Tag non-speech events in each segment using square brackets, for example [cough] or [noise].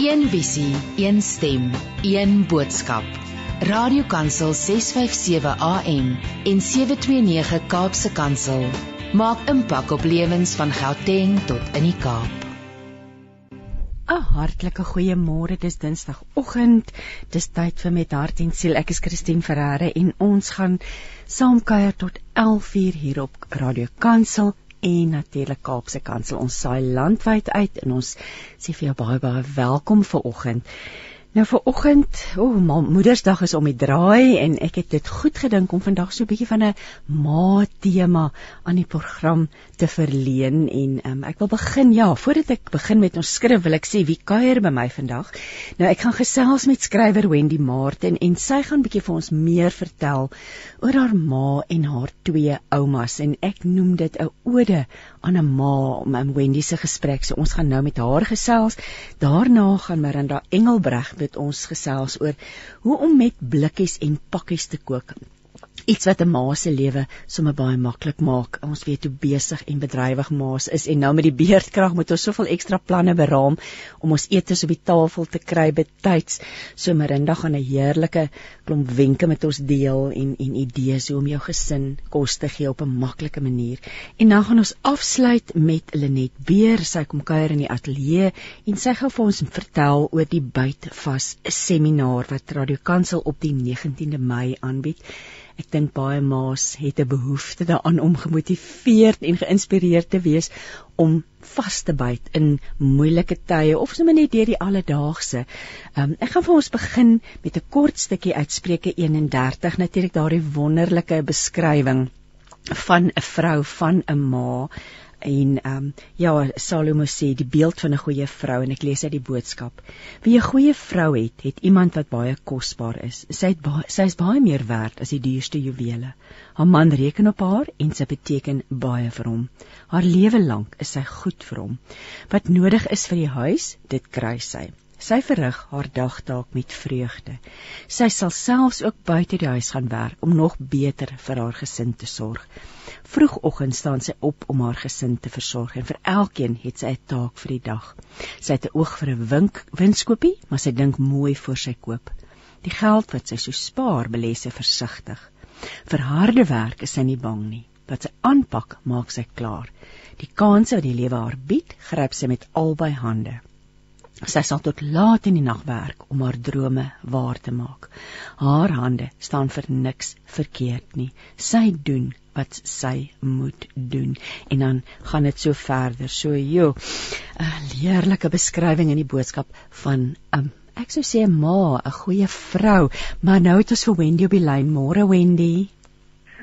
Een visie, een stem, een boodskap. Radiokansel 657 AM en 729 Kaapse Kansel maak impak op lewens van Gauteng tot in die Kaap. 'n Hartlike goeiemôre, dis Dinsdagoggend. Dis tyd vir met hart en siel. Ek is Christine Ferreira en ons gaan saam kuier tot 11:00 hier op Radio Kansel en natuurlik Kaapse Kansel. Ons saai landwyd uit en ons sê vir jou baie baie welkom vir oggend. Nou vir oggend, o, oh, Moedersdag is om die draai en ek het dit goed gedink om vandag so 'n bietjie van 'n ma tema aan die program te verleen en um, ek wil begin ja, voordat ek begin met ons skrif wil ek sê wie kuier by my vandag. Nou ek gaan gesels met skrywer Wendy Martin en sy gaan bietjie vir ons meer vertel oor haar ma en haar twee oumas en ek noem dit 'n ode aan 'n ma om 'n Wendy se gesprek. So ons gaan nou met haar gesels. Daarna gaan Miranda Engelbreg met ons gesels oor hoe om met blikkies en pakkies te kook iets wat 'n ma se lewe sommer baie maklik maak. Ons weet hoe besig en bedrywig ma's is en nou met die beerdkrag moet ons soveel ekstra planne beraam om ons etes op die tafel te kry betyds. So Marinda gaan 'n heerlike klomp wenke met ons deel en en idees hoe om jou gesin kos te gee op 'n maklike manier. En dan gaan ons afsluit met Lenet Beer. Sy kom kuier in die ateljee en sy gaan vir ons vertel oor die Bytvas seminar wat Radio Kansel op die 19de Mei aanbied. Ek dink baie ma's het 'n behoefte daaraan om gemotiveerd en geïnspireerd te wees om vas te byt in moeilike tye of sommer net deur die alledaagse. Um, ek gaan vir ons begin met 'n kort stukkie uit Spreuke 31, natuurlik daardie wonderlike beskrywing van 'n vrou van 'n ma en ehm um, ja Salomo sê die beeld van 'n goeie vrou en ek lees uit die boodskap. Wie 'n goeie vrou het, het iemand wat baie kosbaar is. Sy het baie sy is baie meer werd as die duurste juwele. Haar man reken op haar en sy beteken baie vir hom. Haar lewe lank is sy goed vir hom. Wat nodig is vir die huis, dit kry sy. Sy verrig haar dagtaak met vreugde. Sy sal selfs ook buite die huis gaan werk om nog beter vir haar gesin te sorg. Vroegoggend staan sy op om haar gesin te versorg en vir elkeen het sy 'n taak vir die dag. Sy het 'n oog vir 'n wink winskoopie, maar sy dink mooi voor sy koop. Die geld wat sy so spaar, belê sy versigtig. Vir harde werk is sy nie bang nie. Wat sy aanpak, maak sy klaar. Die kanse wat die lewe haar bied, gryp sy met albei hande. Sy sal tot laat in die nag werk om haar drome waar te maak. Haar hande staan vir niks verkeerd nie. Sy doen wat sy moet doen en dan gaan dit so verder. So jo, 'n heerlike beskrywing in die boodskap van 'n um, ek sou sê 'n ma, 'n goeie vrou. Maar nou het ons vir Wendy op die lyn. Môre Wendy.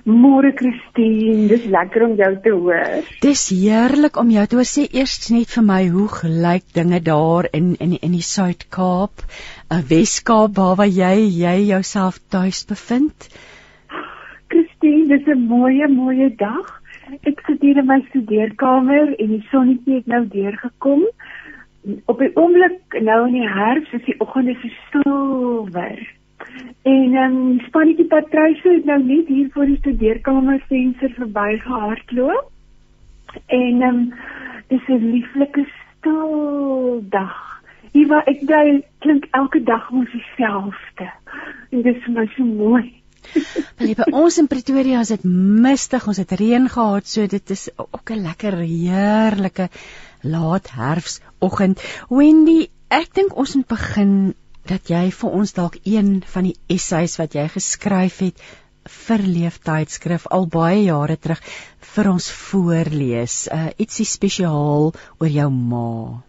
Môre Christine, dis lekker om jou te hoor. Dis heerlik om jou te hoor. Sê eers net vir my hoe gelyk dinge daar in in in die Suid-Kaap, 'n uh, Wes-Kaap waar jy jy jouself tuis bevind? Christine, dis 'n mooi mooi dag. Ek sit hier in my studeerkamer en die sonnetjie het nou deurgekom. Op die oomblik nou in die herfs is die oggende so silwer. En ehm um, spannetjie Patrice het nou net hier voor die studeerkamer venster verbygehardloop. En ehm um, dis 'n lieflike stil dag. Hier waar ek klink elke dag mos dieselfde. En dis vir my so mooi. [laughs] Hulle by ons in Pretoria is dit mistig, ons het reën gehad, so dit is ook 'n lekker heerlike laat herfsoggend. Wendy, ek dink ons moet begin dat jy vir ons dalk een van die essays wat jy geskryf het vir leeftydskrif al baie jare terug vir ons voorlees. Uh ietsie spesiaal oor jou ma.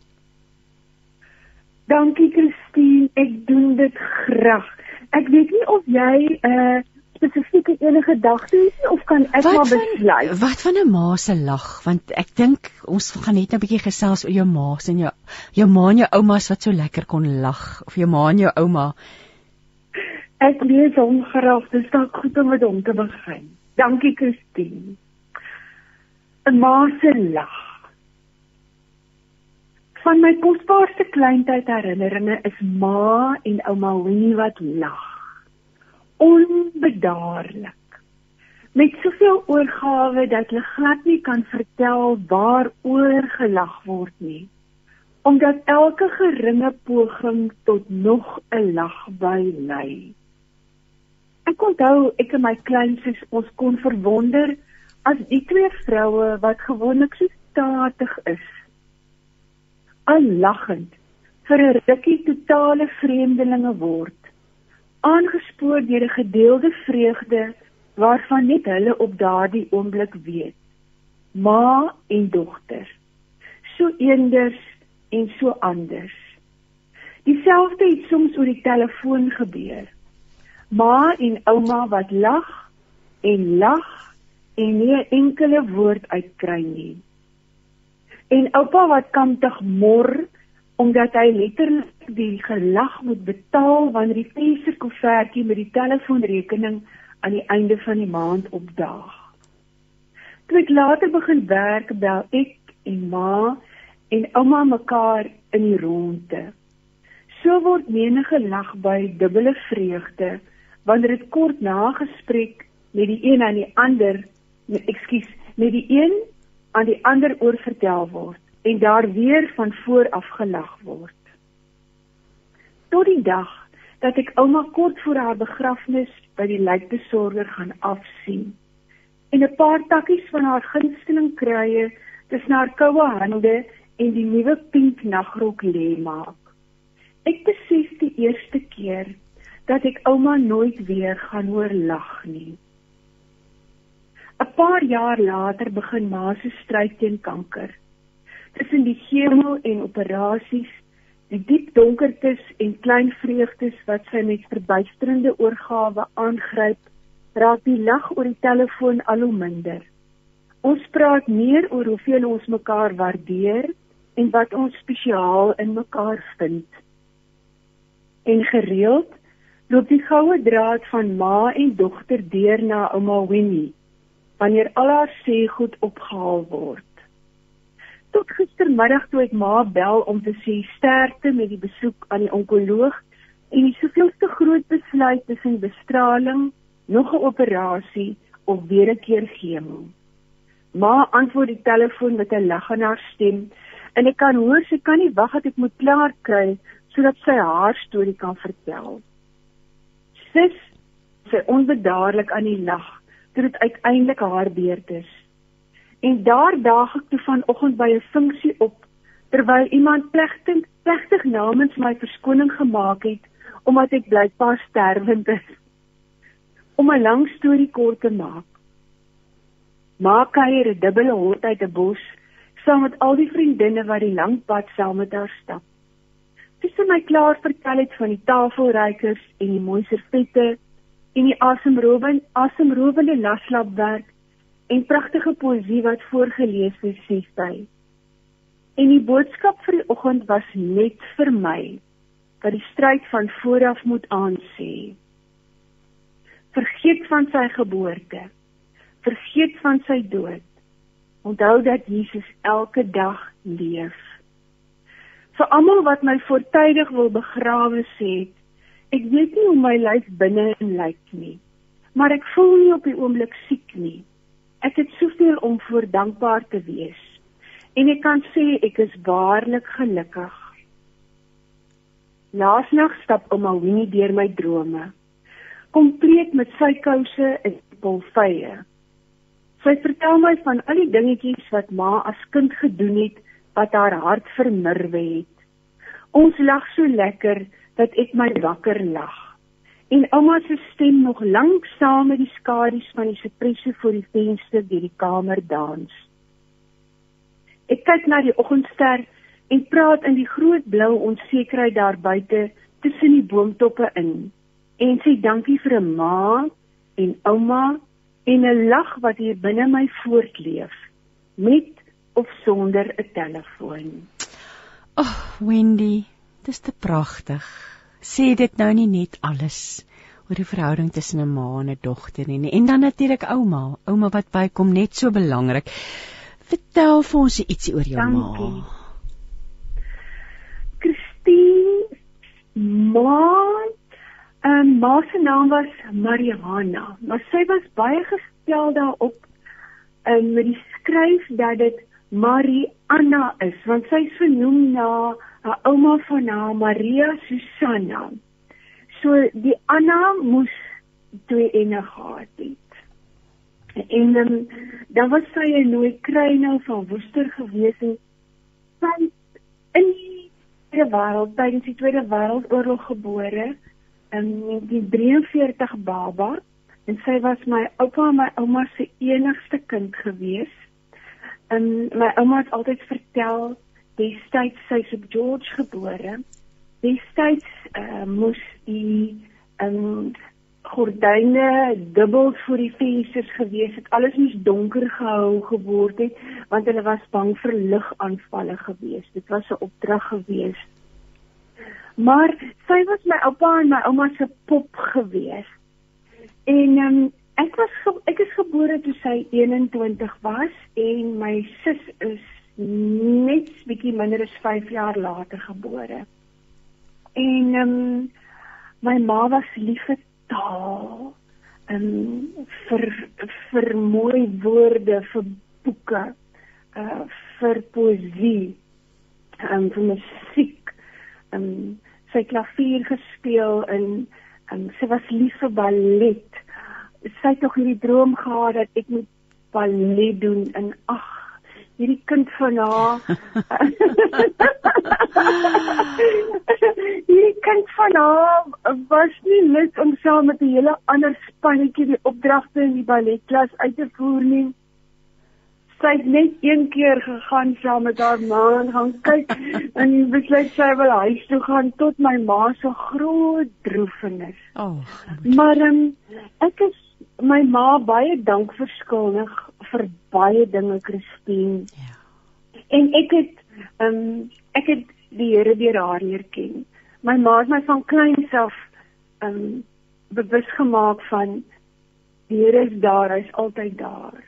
Dankie Christine, ek doen dit graag. Ek weet nie of jy 'n uh, spesifieke enige gedagte het nie of kan ek wat maar besluit? Van, wat van 'n ma se lag? Want ek dink ons gaan net 'n bietjie gesels oor jou ma se en jou jou ma en jou oumas wat so lekker kon lag of jou ma en jou ouma. Ek lees hom graag, dis dalk goed om met hom te begin. Dankie Christine. 'n Ma se lag. Van my kosbaarste kleintyd herinneringe is ma en ouma Winnie wat lag. Onbedaarlik. Met soveel oorgawe dat hulle glad nie kan vertel waaroor gelag word nie. Omdat elke geringe poging tot nog 'n lag by lei. Ek onthou ek en my kleinsies ons kon verwonder as die twee vroue wat gewoonlik so statig is, al lagend vir 'n rukkie totale vreemdelinge word, aangespoor deur 'n gedeelde vreugde waarvan net hulle op daardie oomblik weet. Ma en dogter. So eenders en so anders. Dieselfde het soms oor die telefoon gebeur. Ma en ouma wat lag en lag en nie 'n enkele woord uitkry nie. En oupa wat kantig mor omdat hy letterlik die gelag moet betaal wanneer die vensterkoevertjie met die telefoonrekening aan die einde van die maand opdaag. Toe ek later begin werk, bel ek en ma en ouma mekaar in die ronde. So word menige lag by dubbele vreugde wanneer dit kort na gesprek met die een aan die ander, ekskuus, met die een aan die ander oorvertel word en daar weer van voor af gelag word. Tot die dag dat ek ouma kort voor haar begrafnis by die lijkbesorger gaan afsien en 'n paar takkies van haar gunsteling kruie tussen haar koue hande en die nuwe pink nagrok lê maak. Ek besef die eerste keer dat ek ouma nooit weer gaan hoor lag nie. 'n Paar jaar later begin ma se stryd teen kanker tussen die chemo en operasies, die diep donkertes en klein vreugdes wat sy met verbuisterende oorgawe aangryp, raak die lag oor die telefoon al hoe minder. Ons praat meer oor hoeveel ons mekaar waardeer en wat ons spesiaal in mekaar vind. En gereeld loop die goue draad van ma en dogter deur na ouma Winnie wanneer al haar sê goed opgehaal word tot gistermiddag toe ek ma bel om te sê sterkte met die besoek aan die onkoloog en die soveelste groot besluit tussen bestraling, nog 'n operasie of weer 'n keer chemo. Ma antwoord die telefoon met 'n lag in haar stem en ek kan hoor sy kan nie wag dat ek moet klaar kry sodat sy haar storie kan vertel. Sis sy onbedaarlik aan die lag tot dit uiteindelik haar beurt is. En daar daag ek toe vanoggend by 'n funksie op terwyl iemand plegtig plegtig namens my verskoning gemaak het omdat ek blykbaar sterwend is. Om 'n lang storie kort te maak. Maak hy 'n dubbele hond uit 'n bos saam met al die vriendinne wat die lang pad saam met haar stap. Dis vir my klaar vertel het van die tafelrykers en die mooi servette en die asemrowende asemrowende laslapwerk en pragtige poësie wat voorgeles is, sê sy. En die boodskap vir die oggend was net vir my dat die stryd van vooraf moet aansê. Vergeet van sy geboorte. Vergeet van sy dood. Onthou dat Jesus elke dag leef. Vir almal wat my voortydig wil begrawe sê, ek weet nie hoe my lyf binne en lyk nie, maar ek voel nie op die oomblik siek nie. Ek het soveel om voor dankbaar te wees. En ek kan sê ek is waarlik gelukkig. Laasnag stap ouma Winnie deur my drome. Kompleet met sy kouse en polvye. Sy vertel my van al die dingetjies wat ma as kind gedoen het wat haar hart vermurwe het. Ons lag so lekker dat ek my wakker lag en ouma se stem nog lank saam met die skadu's van die sipresse voor die venster deur die kamer dans. Ek kyk na die oggendster en praat in die groot blou onsekerheid daar buite tussen die boomtoppe in en sê dankie vir 'n ma en ouma en 'n lag wat hier binne my voortleef met of sonder 'n telefoon. Ag, oh, Wendy, dis te pragtig sê dit nou nie net alles oor die verhouding tussen 'n ma en 'n dogter nie en dan natuurlik ouma, ouma wat bykom net so belangrik. Vertel vir ons ietsie oor jou Dankie. ma. Christine Ma en um, ma se naam was Mariana, maar sy was baie gestel daarop um, met die skryf dat dit Marianna is, want sy is vernoem na 'n ouma van haar Maria Susanna. So die Anna moes twee ene gehad het. En um, dan was sy 'n nooi kruinou van Woester gewees en sy in die Tweede Wêreld tydens die Tweede Wêreldoorlog gebore in 1943 baba en sy was my oupa en my ouma se enigste kind gewees. En my ouma het altyd vertel destyds sy's op George gebore. Destyds uh, moes die um, gordyne dubbel voor die vensters gewees het. Alles moes donker gehou geword het want hulle was bang vir ligaanvalle gewees. Dit was 'n opdrag gewees. Maar sy was my oupa en my ouma se pop gewees. En um, ek was ek is gebore toe sy 21 was en my sus is net bietjie minder as 5 jaar later gebore. En ehm um, my ma was lief vir taal. Ehm um, vir vir mooi woorde, vir boeke, uh vir poësie, ehm um, vir musiek. Ehm um, sy klavier gespeel en en sy was lief vir ballet. Sy het tog hierdie droom gehad dat ek moet ballet doen en ag hierdie kind van haar [laughs] hierdie kind van haar was nie lus om saam met 'n hele ander spannetjie die opdragte in die balletklas uit te voer nie sy het net een keer gegaan saam met haar ma en gaan kyk en besluit sy wil huis toe gaan tot my ma se groot droefenis. Oh. Maar um, ek is my ma baie dankverskuldig vir baie dinge, Christine. Ja. En ek het um ek het die Here deur haar leer ken. My ma het my van kleins af um bewus gemaak van die Here is daar, hy's altyd daar.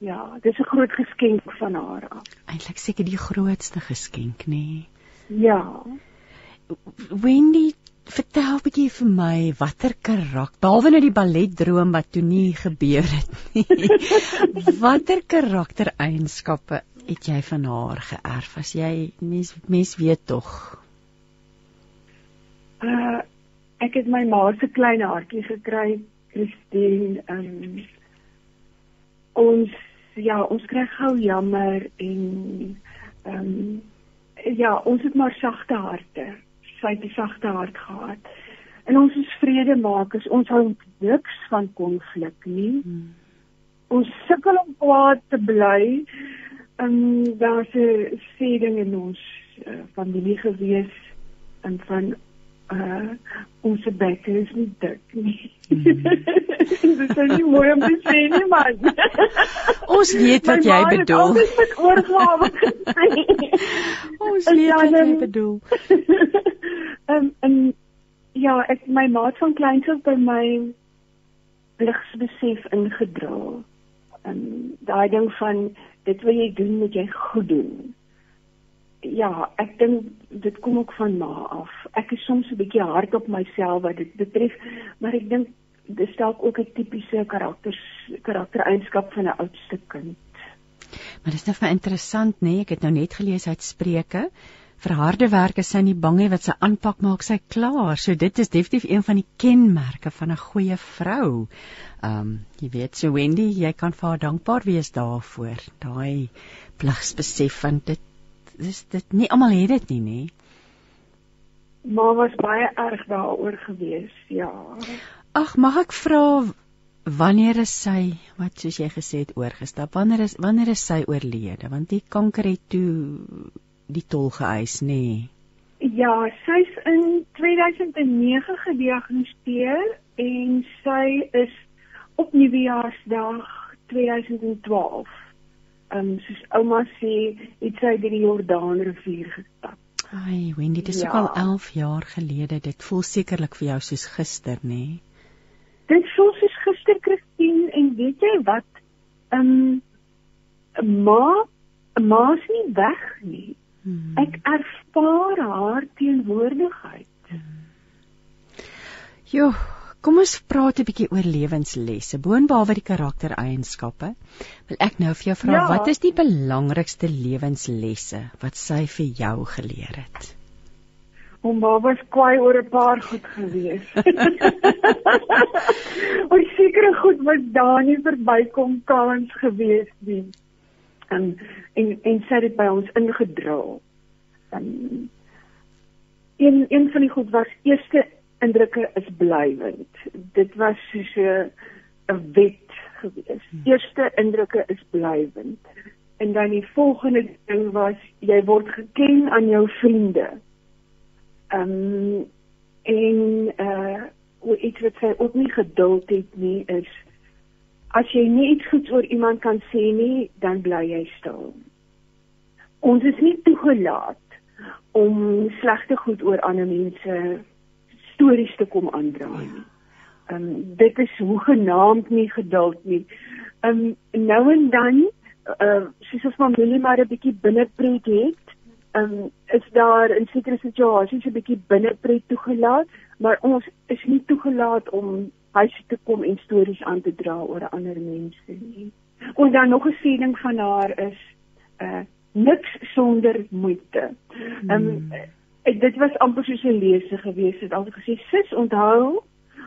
Ja, dis 'n groot geskenk van haar af. Eintlik seker die grootste geskenk, nê? Nee. Ja. Wendy, vertel 'n bietjie vir my watter karakter, behalwe nou die balletdroom wat toe nie gebeur het nie. [laughs] watter karaktereienskappe het jy van haar geërf as jy mens mens weet tog? Uh ek het my ma se klein hartjie gekry, Christine, um, ons ja, ons kry gou jammer en ehm um, ja, ons het maar sagte harte. Sy het 'n sagte hart gehad. En ons is vredemakers. Ons hou niks van konflik nie. Hmm. Ons sukkel om kwaad te bly. Ehm, daar's 'n sê ding in ons uh, familie gewees en van uh ons bekke is nie dik [laughs] nie. Mm. Dit is nie mooi om te sê nie, man. ons weet wat jy bedoel. Ons het oorgawe. ons weet wat jy bedoel. [laughs] Ehm um, en ja, ek my maat van kleins af by my ligsbesef ingedra. Ehm um, daai ding van dit wat jy doen, moet jy goed doen ja, ek dink dit kom ook van ma af. Ek is soms 'n bietjie hard op myself wat dit betref, maar ek dink dis dalk ook 'n tipiese karakters karaktereienskap van 'n oudste kind. Maar dit is nou vir interessant, nê? Nee? Ek het nou net gelees uit Spreuke. Vir harde werk is sy nie bang nie wat sy aanpak maak sy klaar. So dit is definitief een van die kenmerke van 'n goeie vrou. Ehm, um, jy weet, so Wendy, jy kan vir haar dankbaar wees daarvoor. Daai pligsbesef van dit dis dit nie almal het dit nie, nê? Maar was baie erg daaroor gewees, ja. Ag, mag ek vra wanneer is sy wat soos jy gesê het oorgestap? Wanneer is wanneer is sy oorlede? Want die kanker het toe die tol geëis, nê? Ja, sy's in 2009 gediagnoseer en sy is op Nuwejaarsdag 2012 um, soos ouma sê, het sy deur die Jordaan rivier gestap. Ai, Wendy, dit is ja. ook al 11 jaar gelede. Dit voel sekerlik vir jou soos gister, nê? Nee? Dit voel soos gister, Christine, en weet jy wat? Ehm um, ma, ma's nie weg nie. Hmm. Ek ervaar haar teenwoordigheid. Hmm. Jo, Kom ons praat 'n bietjie oor lewenslesse. Boonbehalwe die karaktereienskappe, wil ek nou vir jou vra, ja. wat is die belangrikste lewenslesse wat sy vir jou geleer het? Hom was kwaai oor 'n paar goed gewees. [laughs] Oor sekere goed wat daar nie verbykom kans gewees nie. En en en sy het by ons ingedra. En een een van die goed was eerste indrukke is blywend. Dit was soos 'n wet gewees. Hmm. Eerste indrukke is blywend. En dan die volgende ding was jy word geken aan jou vriende. Ehm um, en uh hoe iets wat sy ook nie geduld het nie is as jy nie iets goeds oor iemand kan sê nie, dan bly jy stil. Ons is nie toegelaat om slegte goed oor ander mense stories te kom aandra nie. Ehm um, dit is hoegenaamd nie geduld nie. Ehm um, nou en dan uh soos ons familie maar 'n bietjie binnepret het, ehm um, is daar in sekere situasies 'n bietjie binnepret toegelaat, maar ons is nie toegelaat om huis te kom en stories aan te dra oor ander mense nie. En dan nog 'n siening van haar is uh niks sonder moeite. Ehm um, dit was amper soos 'n lese gewees het. Altyd gesê sis onthou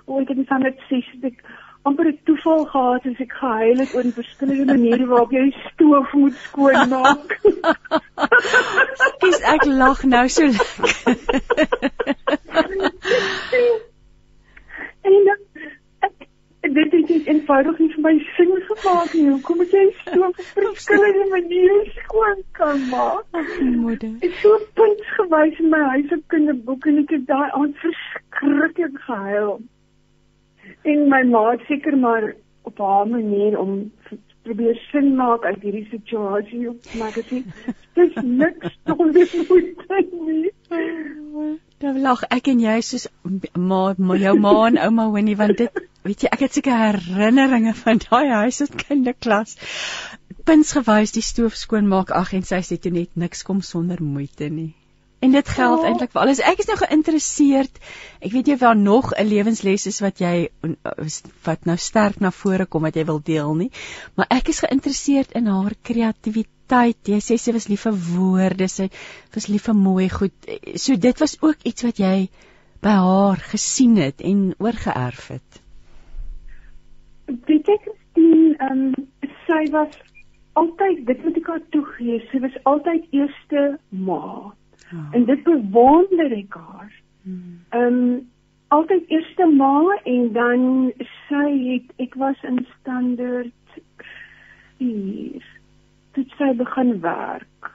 hoe ek dit van dit sê ek amper 'n toeval gehad as ek gehuil het oor die verskillende maniere waarop jy stoof moet skoonmaak. [laughs] Dis ek lag nou so lekker. [laughs] en dan dit het net eenvoudig nie vir my sin gemaak nie. Hoekom moet jy so verskillende maniere skoon kan maak? Moeder. Ek so punt gewys in my huis op kinderboek en ek het daai aand verskriklik gehuil. En my ma seker maar op haar manier om probeer sin maak uit hierdie situasie op my gesê. Dis niks [laughs] sonder moeite nie. Dan lag ek en jy soos ma, ma jou ma en ouma Winnie want dit weet jy, ek het seker herinneringe van daai huis as kinderklas. Pins gewys die stoof skoon maak ag en sy sê toe net niks kom sonder moeite nie. En dit geld oh. eintlik vir alles. Ek is nou geïnteresseerd. Ek weet jy waar nog 'n lewensles is wat jy wat nou sterk na vore kom wat jy wil deel nie. Maar ek is geïnteresseerd in haar kreatiwiteit. Jy sê sy was lief vir woorde, sy was lief vir mooi goed. So dit was ook iets wat jy by haar gesien het en oorgeerf het weet jy Christine, ehm um, sy was altyd dit moet ek haar toegee, sy was altyd eerste ma. En dit bewonder ek haar. Hmm. Ehm um, altyd eerste ma en dan sy het ek was in standaard 4 toe sy begin werk.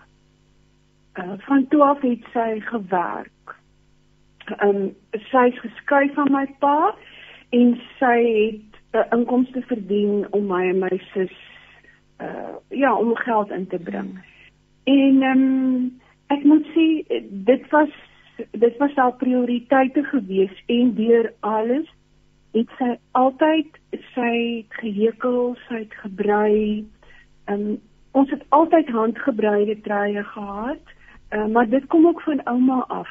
Uh, van toe af het sy gewerk. Ehm um, sy is geskuif van my pa en sy het 'n uh, inkomste verdien om my en my sus uh ja, om geld in te bring. En ehm um, ek moet sê dit was dit was haar prioriteite gewees en deur alles het sy altyd sy gehekel, sy het gebrei. Um, ons het altyd handgebreide truie gehad. Uh, maar dit kom ook van ouma af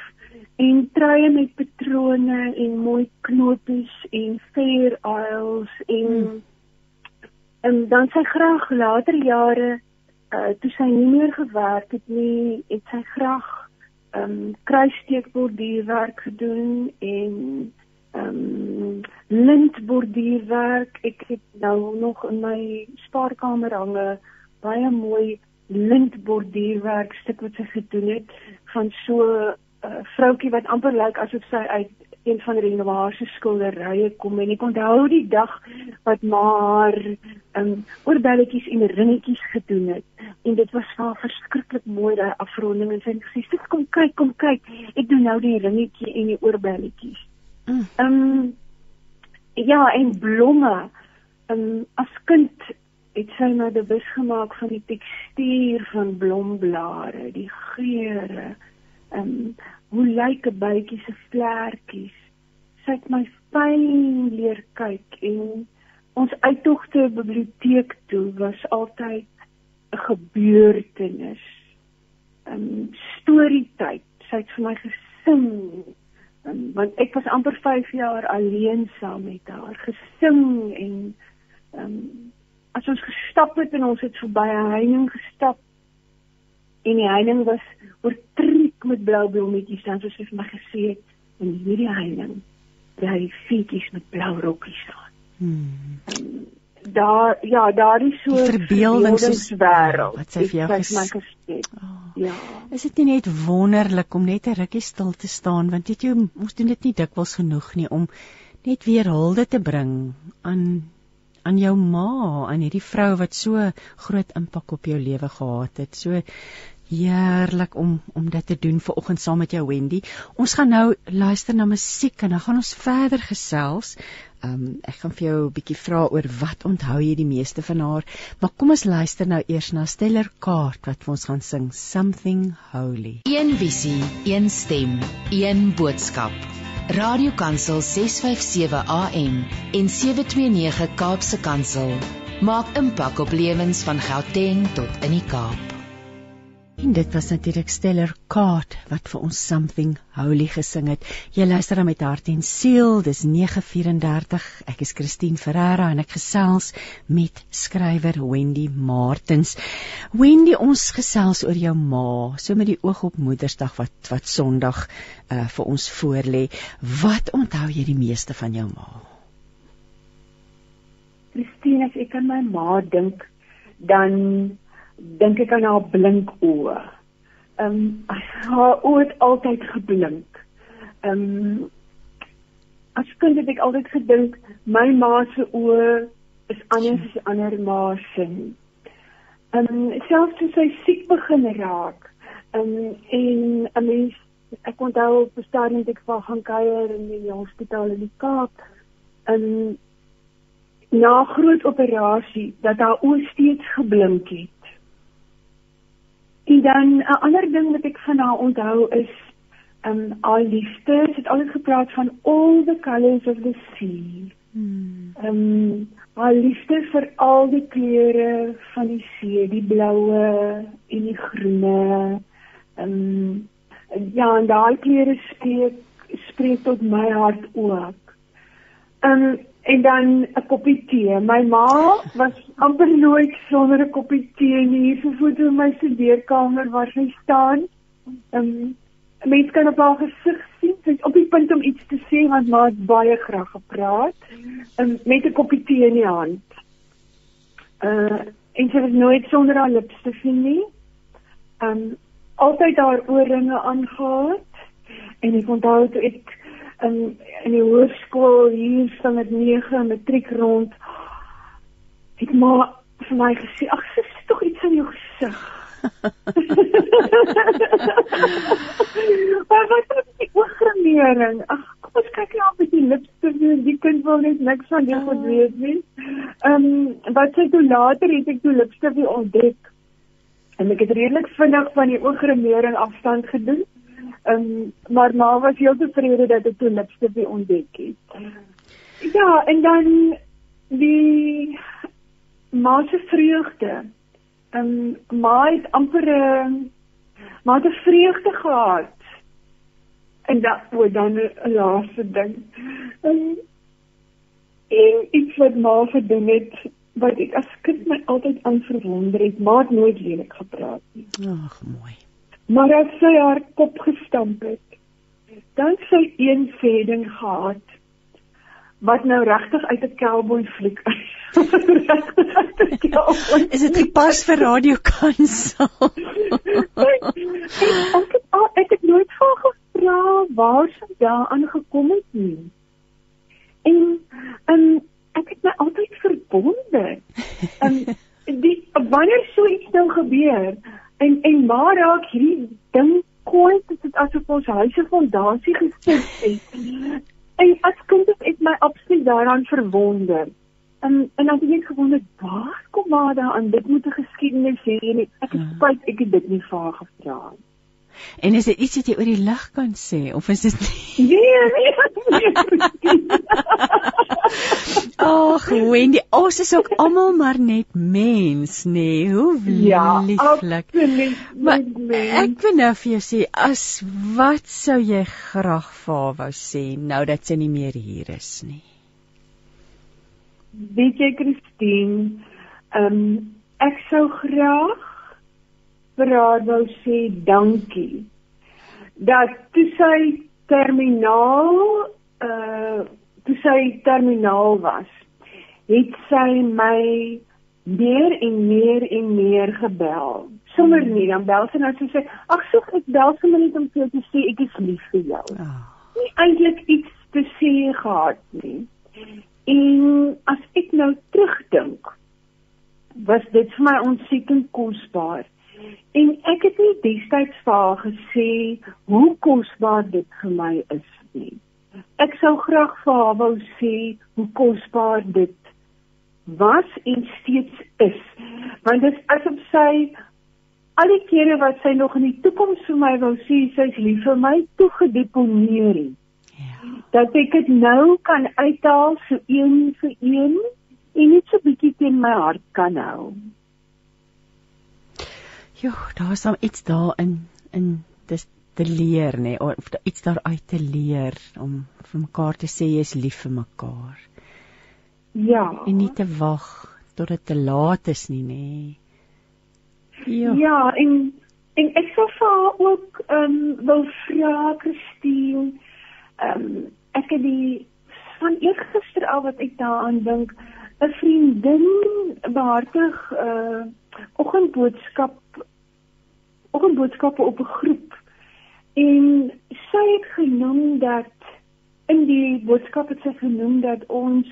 en truie met patrone en mooi knopies en fair oils en hmm. en dan sy graag later jare uh, toe sy nie meer gewerk het nie het sy graag um kruissteekborduurwerk gedoen en um lintborduurwerk. Ek het nou nog in my spaarkamer hange baie mooi lintborduurwerk stuk wat sy gedoen het van so 'n uh, vroutjie wat amper lyk asof sy uit een van Renoir se skilderye kom en ek onthou die dag wat maar um, oorbelletjies en ringetjies gedoen het en dit was vir verskriklik mooi daai afronding en sy het gesê sit kom kyk kom kyk ek doen nou die ringetjie en die oorbelletjies. Mm. Um, ja en blomme. Um, as kind het sy nou bewus gemaak van die tekstuur van blomblare, die geure ehm um, hoe lyk 'n bytjie se vlekkies. Sy het my fyn leer kyk en ons uittogte biblioteek toe was altyd 'n gebeurtenis. Ehm um, storietyd. Sy het vir my gesing. Ehm um, want ek was amper 5 jaar alleen saam met haar gesing en ehm um, as ons gestap het en ons het verby 'n heining gestap en die heining was oortrek met blou blommetjies dan soos sy vir my gesê het in hierdie heining bly fietjies met blou rokkies aan. Hmm. Um, daar ja, daar is so 'n verbeeldingswêreld wat sy vir jou gesê het. Oh. Ja. Is dit nie net wonderlik om net 'n rukkie stil te staan want dit jy moes doen dit nie dikwels genoeg nie om net weer hulde te bring aan aan jou ma, aan hierdie vrou wat so groot impak op jou lewe gehad het. So heerlik om om dit te doen ver oggend saam met jou Wendy. Ons gaan nou luister na musiek en dan gaan ons verder gesels. Um ek gaan vir jou 'n bietjie vra oor wat onthou jy die meeste van haar. Maar kom ons luister nou eers na Stellar Kaart wat vir ons gaan sing Something Holy. Een visie, een stem, een boodskap. Radiokansel 657 AM en 729 Kaapse Kansel maak impak op lewens van Gauteng tot in die Kaap. En dit was natuurlik Stellar Kaart wat vir ons something holy gesing het. Jy luister dan met hart en siel. Dis 9:34. Ek is Christine Ferreira en ek gesels met skrywer Wendy Martins. Wendy, ons gesels oor jou ma, so met die oog op Moedersdag wat wat Sondag uh vir ons voorlê. Wat onthou jy die meeste van jou ma? Christine, as ek aan my ma dink, dan dink ek aan haar blink oë. Ehm um, haar oë het altyd geblink. Ehm um, as kind het ek altyd gedink my ma se oë is anders as ander ma se. Ehm um, selfs toe sy siek begin raak. Ehm um, en 'n mens ek onthou op 'n stadium het ek vir gaan kuier in die hospitaal in die Kaap. Ehm um, na groot operasie dat haar oë steeds geblink het. En dan 'n ander ding wat ek van haar onthou is um al liefde, sy het altyd gepraat van all the colors of the sea. Hmm. Um al liefde vir al die kleure van die see, die bloue en die groene. Um ja, en daai kleure spreek spreek tot my hart ook. Um en dan 'n koppie tee. My ma was amper nooit sonder 'n koppie tee nie. Hier 'n foto in my studeerkamer waar sy staan. Ehm um, mense kan op haar gesig sien sy's op die punt om iets te sê want ma het baie graag gepraat. Ehm um, met 'n koppie tee in die hand. Uh en sy het nooit sonder haar lipstif nie. Ehm um, altyd haar oorringe aangetree en ek onthou toe ek in in die hoërskool hier van met 9 matriek rond. Het maar vir my gesê ag sis tog iets in jou gesig [laughs] maar wat is die ooggrimering ag kom ons kyk nou op die lipste doen. Die kind wil net niks van jou goed weet nie. Ehm um, wat sê toe later het ek toe lipste weer ontdek. En ek het redelik vinnig van die ooggrimering afstand gedoen Um, maar ma was heel tevrede dat ek toe lipstif weer ontdek het. Ja, en dan die ma se vreugde. Um, ma het amper 'n ma het 'n vreugde gehad. En dat word dan 'n laaste ding. Um, en iets wat ma gedoen het wat ek as kind my altyd aan verwonder het, ma het nooit lelik gepraat nie. Ag, mooi. Maar as sy haar kop gestamp het, dan sy een sêding gehad wat nou regtig uit 'n cowboy fliek is. [laughs] is dit nie pas vir radiokansel? [laughs] ek het al ek het nooit van gevra waar sy daaraan gekom het nie. En en ek het my altyd verbonde. En [laughs] die wanneer so iets nou gebeur, En en maar raak hierdie ding kooi dit is asof ons huise fondasie gestig het. En as kind het ek my absoluut daaraan verwonder. En en as ek net gewonder waar kom maar daaraan dit moet 'n geskiedenis hê en ek het ja. spyt ek het dit nie vir haar gevra nie. En is dit iets wat jy oor die lig kan sê of is dit nie? [laughs] Nee, nee. Ag, Wendy, ons is ook almal maar net mens, nê? Nee. Hoe ja, lieflik. Maar ek wil nou vir jou sê, as wat sou jy graag vir haar wou sê nou dat sy nie meer hier is nie? Weet jy, Christine, ehm um, ek sou graag vir haar wou sê dankie. Dat toe sy terminaal uh toe sy terminaal was het sy my meer en meer en meer gebel. Sommer nie dan bel sy nou sy sê ag so ek bel sommer net om vir te sê ek is lief vir jou. Oh. nie eintlik iets te sê gehad nie. En as ek nou terugdink was dit vir my ontsettend kosbaar En ek het nie destyds vir haar gesê hoe kosbaar dit vir my is nie. Ek sou graag vir haar wou sê hoe kosbaar dit was en steeds is. Want dit is asof sy al die kere wat sy nog in die toekoms vir my wou sê sy's lief vir my toegedeponeer het. Ja. Dat ek dit nou kan uithaal so een vir een en net so bietjie teen my hart kan hou. Jo, daar is dan iets daarin in dis te leer nê nee, of iets daaruit te leer om vir mekaar te sê jy is lief vir mekaar. Ja. En nie te wag tot dit te laat is nie nê. Nee. Ja. Ja, en en ek sou vir ook ehm um, wil vra Christine ehm um, ek het die van eergister al wat ek daaraan dink 'n vriendin behartig 'n uh, oggendboodskap oggendboodskappe op 'n groep en sy het genoem dat in die boodskap het sy genoem dat ons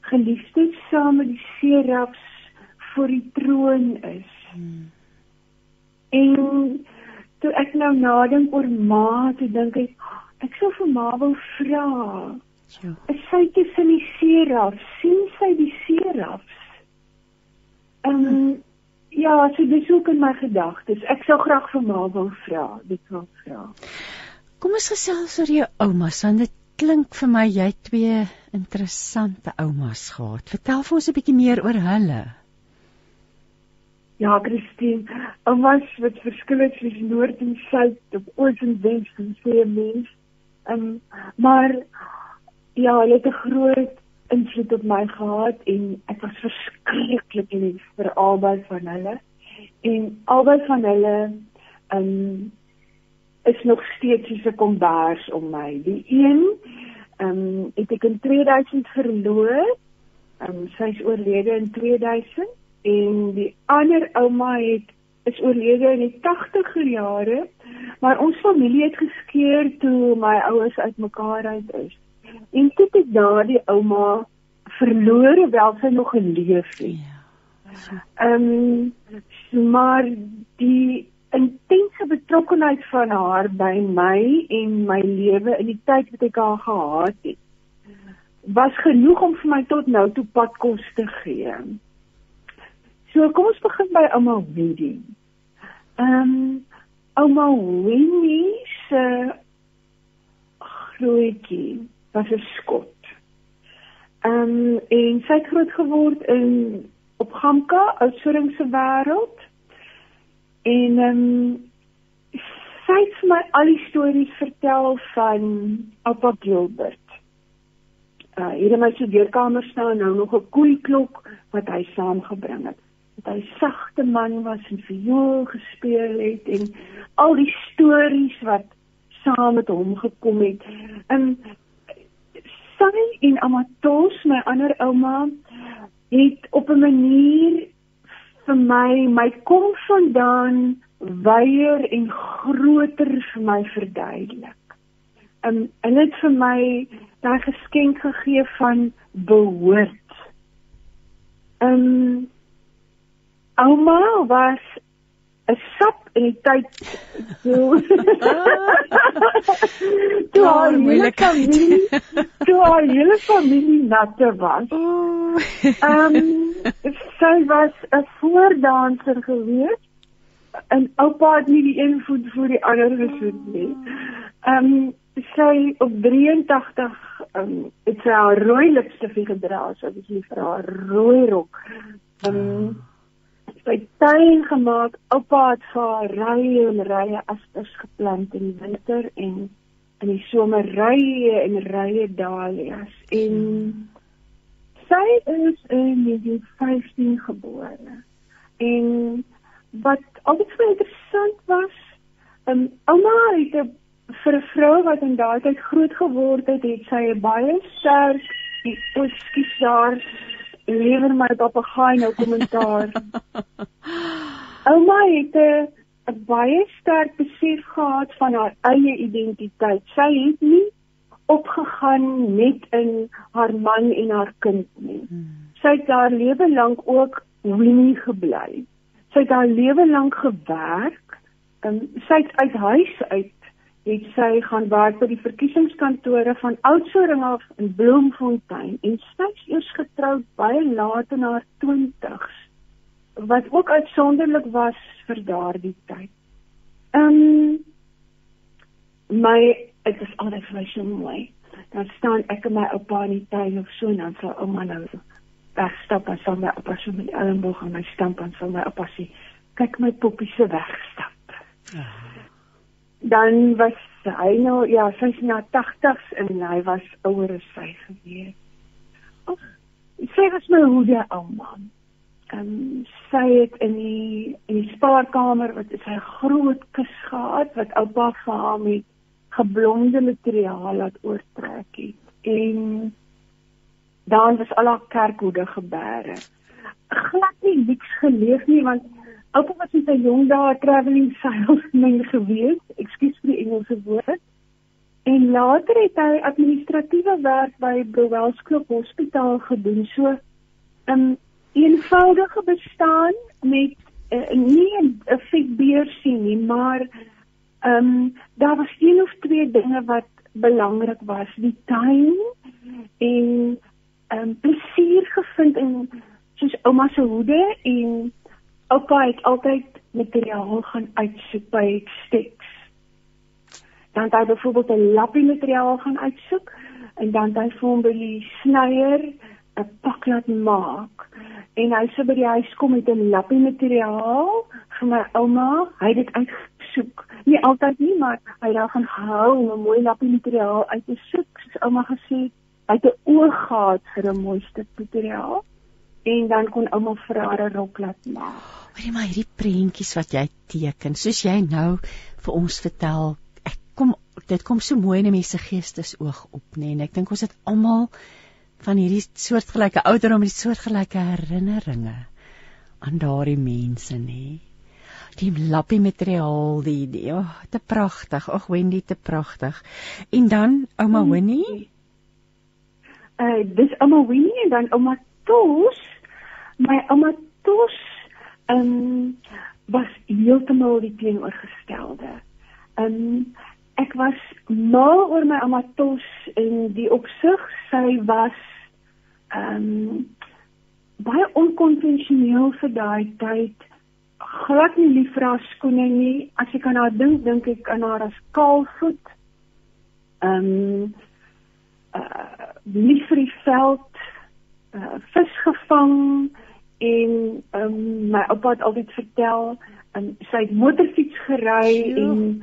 geliefdes saam met die serafs voor die troon is. Hmm. En toe ek nou nadink oor ma, toe dink ek ek sou vir ma wil vra. Ja. Sy tussen die serafs? sien sy die serafs? Ehm um, Ja, so dis ook in my gedagtes. Ek sou graag vir ma wil vra, dit wil vra. Kom ons gesels oor jou oumas, want dit klink vir my jy twee interessante oumas gehad. Vertel vir ons 'n bietjie meer oor hulle. Ja, Christine, oumas wat verskil het tussen noord en suid, op oos en wes, sê mens. Ehm, um, maar ja, hulle het 'n groot invloed op my gehad en ek was verskriklik lief vir albei van hulle. En albei van hulle um is nog steeds so 'n kombers om my. Die een um het ek in 2000 verloor. Um sy is oorlede in 2000 en die ander ouma het is oorlede in die 80er jare. Maar ons familie het geskeur toe my ouers uitmekaar uit is. En dit het daardie ouma verloor wel sy nog geleef het. Ja. Ehm um, maar die intense betrokkenheid van haar by my en my lewe in die tyd wat ek haar gehad het was genoeg om vir my tot nou toe padkos te gee. So kom ons begin by ouma Winnie. Ehm um, ouma Winnie se grootjie was 'n skot. Ehm um, en sy het groot geword in op Gamka, Oudtshoorn se wêreld. En ehm um, sy het vir my al die stories vertel van Oupa Gilbert. Uh hier in my studeerkamer staan nou nog 'n koeiklok wat hy saamgebring het. Dat hy sagte man was en viool gespeel het en al die stories wat saam met hom gekom het. En sy en Amatos, my ander ouma, het op 'n manier vir my my kom vandaan weier en groter vir my verduidelik. Um en dit vir my daai geskenk gegee van behoort. Um ouma was 'n sap in die tyd so [laughs] toe haar hele familie toe haar hele familie natte was. Ehm um, [laughs] sy was 'n voordanser gewees. en oupa het nie die een voet voor die ander gesoet nie. Ehm um, sy op 83 ehm um, het sy haar rooi lipstifie gedra, so dis nie vir haar rooi rok. Ehm um, sy tuin gemaak. Oupa het vir rye en rye asters geplant in die winter en in die somer rye en rye dahlias en sy is in 1915 gebore. En wat altyd vir interessant was, um, ouma het a, vir 'n vrou wat in daardie tyd groot geword het, het sy 'n baie sterk ekskuus daar lewer my papegaai nou kommentaar. [laughs] ouma het 'n baie sterk besef gehad van haar eie identiteit. Sy het nie opgegaan net in haar man en haar kind nie. Hmm. Sy het haar lewe lank ook Winnie gebly. Sy het haar lewe lank gewerk. Um, sy het uit huis uit het sy gaan werk by die verkiesingskantore van Oudtshoorn af in Bloemfontein en is eers getroud baie laat in haar 20's wat ook uitsonderlik was vir daardie tyd. Ehm um, my dit is altyd vir my mooi. Dan staan ek en my oupa in die tuin of so en dan sal ouma nou wegstap en sal my oupa so met die elmboog aan my stamp en sal my oupa sê kyk my poppie se wegstap. Ah. Dan was hy nou ja, sy's na 80s en hy was ouer as sy gewees. Of sy was my hoede ouma. En sy het in die in die spaarkamer wat sy groot kus gehad wat oupa vir haar met geblonde materiaal laat oortrek het. En dan was al haar kerkhoede gebeere. Glad nie niks geleef nie want oupa was in sy jong dae travelling salesman [laughs] gewees, ekskuus vir die Engelse woord. En later het hy administratiewe werk by Browelsklop Hospitaal gedoen. So 'n um, eenvoudige bestaan met uh, nie 'n fikbeer sien nie, maar ehm um, daar was een of twee dinge wat belangrik was, die tuin en um, plesier gevind in soos ouma se hoede en oupa het altyd materiaal gaan uitsoek by Stex. Dan het hy byvoorbeeld 'n lappie materiaal gaan uitsoek en dan het hy vir hom by die snyer 'n pak laat maak. En hy sê by die huis kom met 'n lappie materiaal vir my ouma. Hy het dit uitgesoek. Nie altyd nie, maar hy het daar gaan hou om 'n mooi lappie materiaal uit te soek. Soos ouma gesê het, Hy het 'n oog gehad vir 'n mooi stuk materiaal en dan kon ouma vir haar 'n rok laat maak. Hoorie maar hierdie prentjies wat jy teken, soos jy nou vir ons vertel, ek kom dit kom so mooi in 'n mens se geestesoog op, nê? Nee, en ek dink ons het almal van hierdie soortgelyke ouderdom met soortgelyke herinneringe aan daardie mense, nê? Nee. Die lappie materiaal, die, die oh, te pragtig. Ag Wendy, te pragtig. En dan ouma Winnie, uh dis ouma Winnie en dan ouma Tos. My ouma Tos um was heeltemal die teenoorgestelde. Um ek was mal oor my Tos in die opsig sy was um baie onkonvensioneel vir daai tyd. Glad nie lief vir haar skoene nie. As ek aan haar dink, dink ek aan haar as kaalvoet. Um uh lief vir die veld, uh vis gevang en um my oupa het altyd vertel um, sy het motorfiets gery en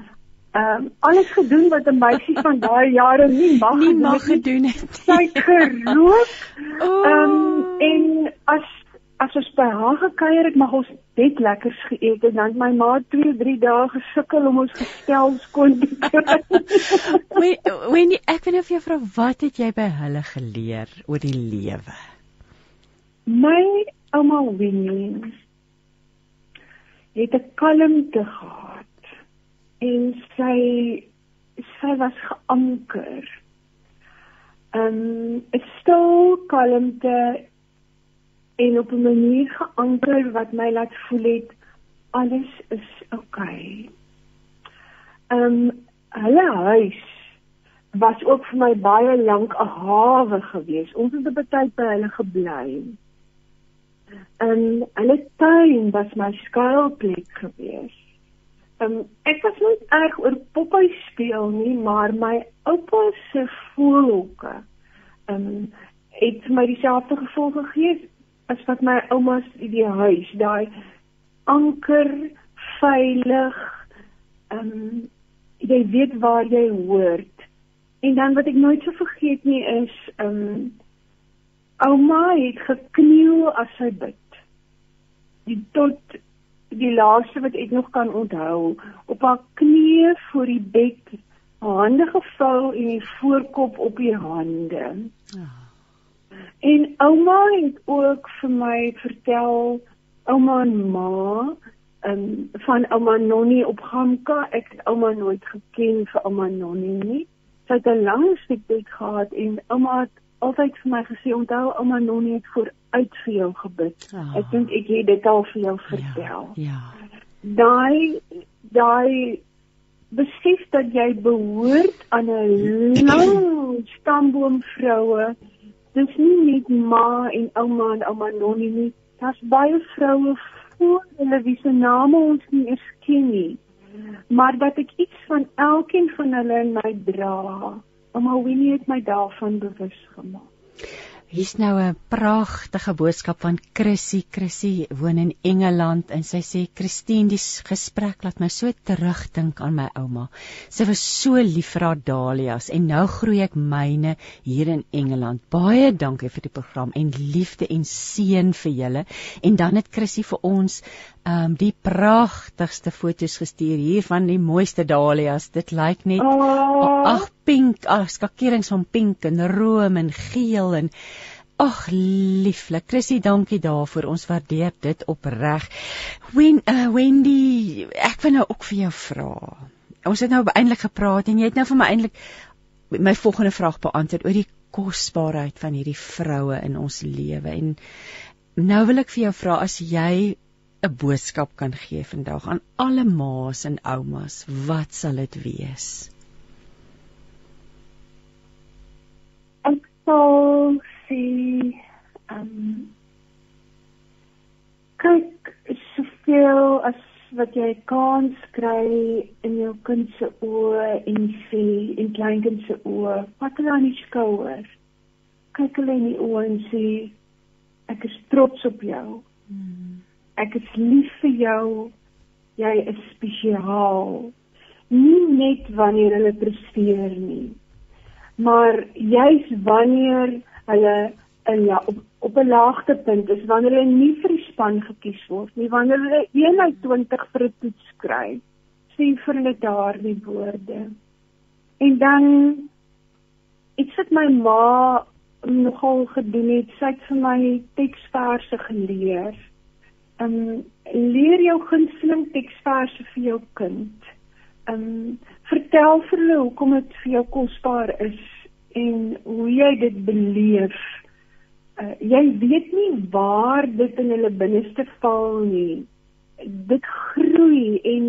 um alles gedoen wat 'n meisie van daai jare nie mag nie mag gedoen het. Sy het gerook. Oh. Um en as as ons by haar gekuier het, mag ons net lekkers geëet en dan my ma 2, 3 dae gesukkel om ons gestel skoon te [laughs] kry. Wen ek weet of jy vra wat het jy by hulle geleer oor die lewe? My ouma Winnie het 'n kalmte gehad en sy sy was geanker. Um 'n stil kalmte en op 'n manier geanker wat my laat voel het alles is oukei. Okay. Ehm um, hulle huis was ook vir my baie lank 'n hawe gewees. Ons het op tyd by hulle gebly. En hulle tuin was my skuilplek gewees. Um, ek was nooit erg oor poppy speel nie, maar my oupa se voelhoeke um het my dieselfde gevoel gegee as wat my ouma se die huis, daai anker veilig. Um jy weet waar jy hoort. En dan wat ek nooit sou vergeet nie is um ouma het gekniel as sy bid. Die tot die laaste wat ek nog kan onthou, op haar knieë voor die bed, hande gevou en die voorkop op die hande. Oh. En ouma het ook vir my vertel, ouma en ma, um, van ouma Nonnie op Gamka. Ek het ouma nooit geken vir ouma Nonnie nie. Sy het 'n lang siekte gehad en ouma het altyd vir my gesê onthou ouma Nonnie het voor uit vir jou gebid. Oh. Ek dink ek het dit al vir jou ja, vertel. Ja. ja. Daai daai besef dat jy behoort aan 'n lang stamboom vroue. Dis nie net ma en ouma en ouma Nonnie nie. Daar's baie vroue voor hulle wie se name ons nie eens ken nie. Maar dat ek iets van elkeen van hulle in my dra. Ouma Winnie het my daarvan bewus gemaak. Hier's nou 'n pragtige boodskap van Chrissy. Chrissy woon in Engeland en sy sê Christine, die gesprek laat my so terugdink aan my ouma. Sy was so lief vir haar dahlias en nou groei ek myne hier in Engeland. Baie dankie vir die program en liefde en seën vir julle. En dan het Chrissy vir ons um, die pragtigste foto's gestuur hier van die mooiste dahlias. Dit lyk net oh. ag pink, ag skakerings van pink en room en geel en ag lieflik. Chrissy, dankie daarvoor. Ons waardeer dit opreg. When uh, Wendy, ek wil nou ook vir jou vra. Ons het nou eintlik gepraat en jy het nou vir my eintlik my volgende vraag beantwoord oor die kosbaarheid van hierdie vroue in ons lewe en nou wil ek vir jou vra as jy 'n boodskap kan gee vandag aan alle ma's en oumas, wat sal dit wees? Ek sal sê um kyk soveel as wat jy kan kry in jou kind se oë en sien in klein kind se oë. Wat hulle aan die skouer. Kyk hulle in die oë en sê ek is trots op jou. Hmm ek is lief vir jou. Jy is spesiaal. Nie net wanneer hulle presteer nie, maar juis wanneer hulle in ja op op 'n laagtepunt is wanneer hulle nie vir die span gekies word nie, wanneer hulle 1 uit 20 vir 'n toets kry. Sien vir hulle daardie woorde. En dan iets wat my ma nogal gedoen het, sy het vir my teksverse geleer um, leer jou gunsteling teksverse vir jou kind. Um vertel vir hulle hoekom dit vir jou kosbaar is en hoe jy dit beleef. Uh, jy weet nie waar dit in hulle binneste val nie. Dit groei en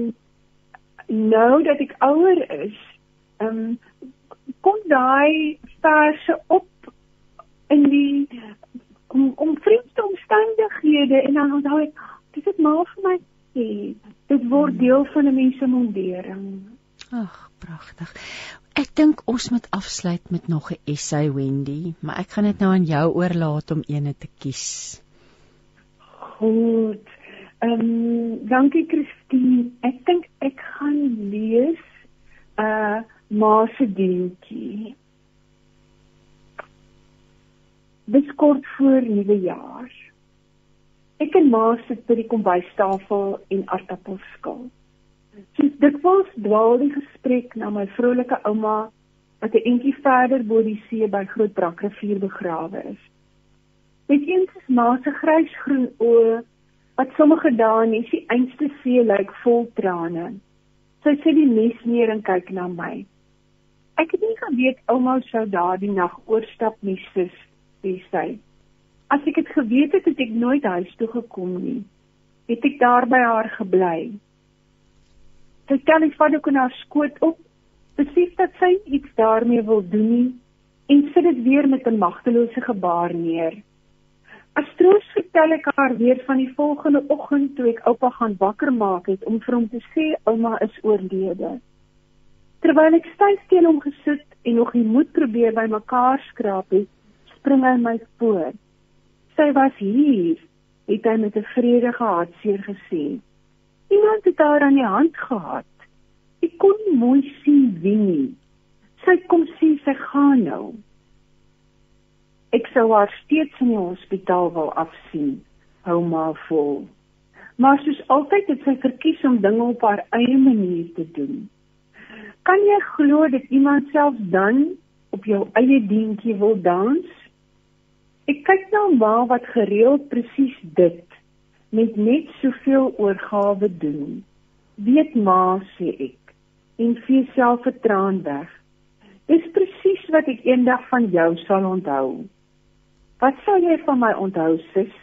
nou dat ek ouer is, um kom daai verse op in die om om vreemde omstandighede en dan onthou ek dis dit maar vir my sê dit word deel van 'n mens se mondering. Ag pragtig ek dink ons moet afsluit met nog 'n essay Wendy maar ek gaan dit nou aan jou oorlaat om eene te kies. Goed. Ehm um, dankie Christine. Ek dink ek gaan lees uh, ma se dientjie Dis kort voor nuwe jaar. Ek en ma sit by die kombuistafel en aardappels skil. Soos dikwels dwaal die gesprek na my vrolike ouma wat 'n entjie verder bo die see by Groot Brakrivier begrawe is. Met eens is ma se grysgroen oë wat sommige dae net die einste see lyk vol trane. Sy sit die mes neer en kyk na my. Ek het nie geweet ouma sou daardie nag oorstap nie sis sê sy. As ek dit geweet het, het ek nooit huis toe gekom nie. Het ek daar by haar gebly. Sy tel die vader kon haar skoot op, besef dat sy iets daarmee wil doen nie en sit dit weer met 'n magtelose gebaar neer. As troos vertel ek haar weer van die volgende oggend toe ek oupa gaan wakker maak het om vir hom te sê ouma is oorlede. Terwyl ek styf teen hom gesit en nog die moed probeer bymekaar skraap het, spring hy my voor. Sy was hier, het hy met 'n vredige hartseer gesê. Iemand het haar aan die hand gehad. Ek kon nie mooi sien wie nie. Sy kom sê sy gaan nou. Ek sou haar steeds in die hospitaal wil afsien, hou maar vol. Maar soos altyd het sy verkies om dinge op haar eie manier te doen. Kan jy glo dat iemand self dan op jou eie dientjie wil dans? Ek kyk na nou ma wat gereeld presies dit met net soveel oorgawe doen. Weet ma sê ek en vee selfvertroon weg. Dis presies wat ek eendag van jou sal onthou. Wat sal jy van my onthou, sis?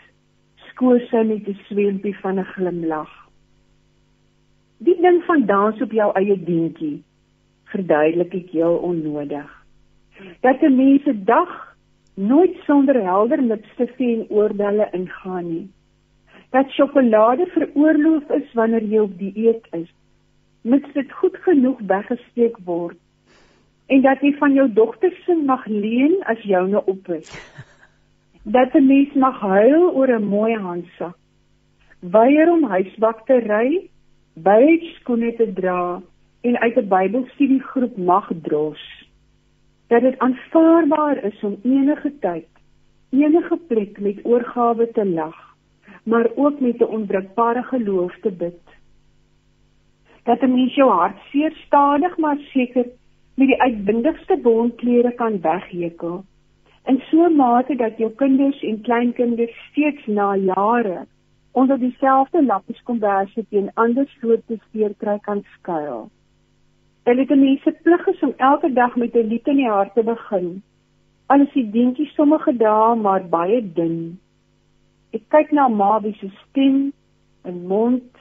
Skoor sy met 'n swempie van 'n glimlag. Die ding van dans op jou eie dientjie verduidelik ek heel onnodig. Dat 'n mens se dag nooit sonder helder lipstifte en oorbelle ingaan nie. Dat sjokolade veroorloof is wanneer jy op dieet is, mits dit goed genoeg weggesteek word. En dat jy van jou dogter se mag leen as joune op is. [laughs] dat 'n mens mag huil oor 'n mooi handsak. Weier om huisbak te ry, baie skoene te dra en uit 'n Bybelstudiegroep mag dros. Dat dit aanvaarbaar is om enige tyd, enige plek met oorgawe te lag, maar ook met 'n onbreekbare geloof te bid. Dat 'n mens jou hart seer stadig maar seker met die uitbundigste bondklere kan weghekel in so 'n mate dat jou kinders en kleinkinders steeds na jare onder dieselfde lappies komberse teen ander soorte steerkry kan skuil. Is 'n mens se plig om elke dag met 'n lied in die hart te begin. Al is die dingetjie sommige dae maar baie dun. Ek kyk na ma wie se stem en mond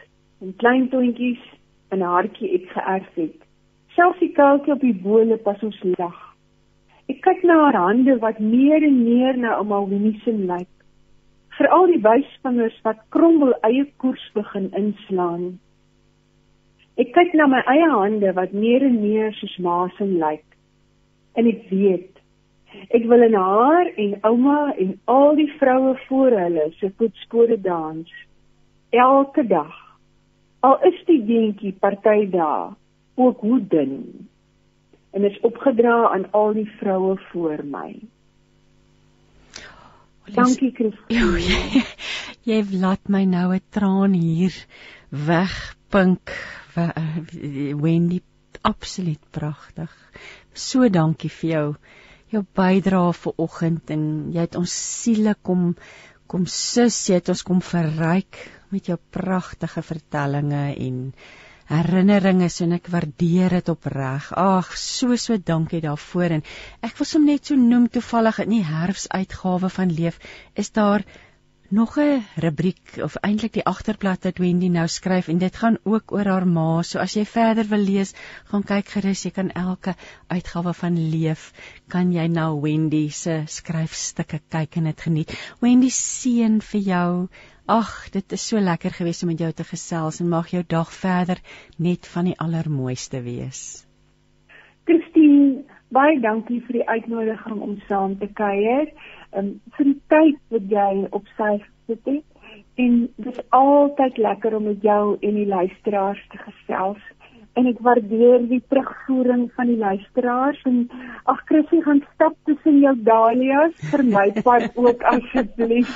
en klein toentjies en 'n hartjie ek geërf het. Selfs die kuiltjie op die bole pas ons lag. Ek kyk na haar hande wat meer en meer na ouma Winnie se lyk. Veral die wysvingers wat krommel eie koers begin inslaan. Ek kyk na my eie hande wat meer en meer soos ma se lyk. En ek weet ek wil in haar en ouma en al die vroue voor hulle se voetspore dans elke dag. Al is die dingetjie party dae ook hoe dun en is opgedra aan al die vroue voor my. Dankie Christine. [laughs] Jy, jy laat my nou 'n traan hier wegpink. Wendy, absoluut pragtig. So dankie vir jou jou bydrae vir oggend en jy het ons siele kom kom sus, jy het ons kom verryk met jou pragtige vertellings en herinneringe en ek waardeer dit opreg. Ag, so so dankie daarvoor en ek wil sommer net so noem toevallig in die herfsuitgawe van Leef is daar nog 'n rubriek of eintlik die agterblad wat Wendy nou skryf en dit gaan ook oor haar ma. So as jy verder wil lees, gaan kyk gerus, jy kan elke uitgawe van Leef kan jy na Wendy se skryfstukke kyk en dit geniet. Wendy seën vir jou Ag, dit is so lekker gewees om met jou te gesels en mag jou dag verder net van die allermooiste wees. Christine, baie dankie vir die uitnodiging om saam te kuier. Um vir die tyd wat jy op sy gesit het en dit is altyd lekker om met jou en die luisteraars te gesels en ek waardeer die terugvoering van die luisteraars en ag Chrissy gaan stap tussen jou dahlias vir my pad [laughs] ook asseblief.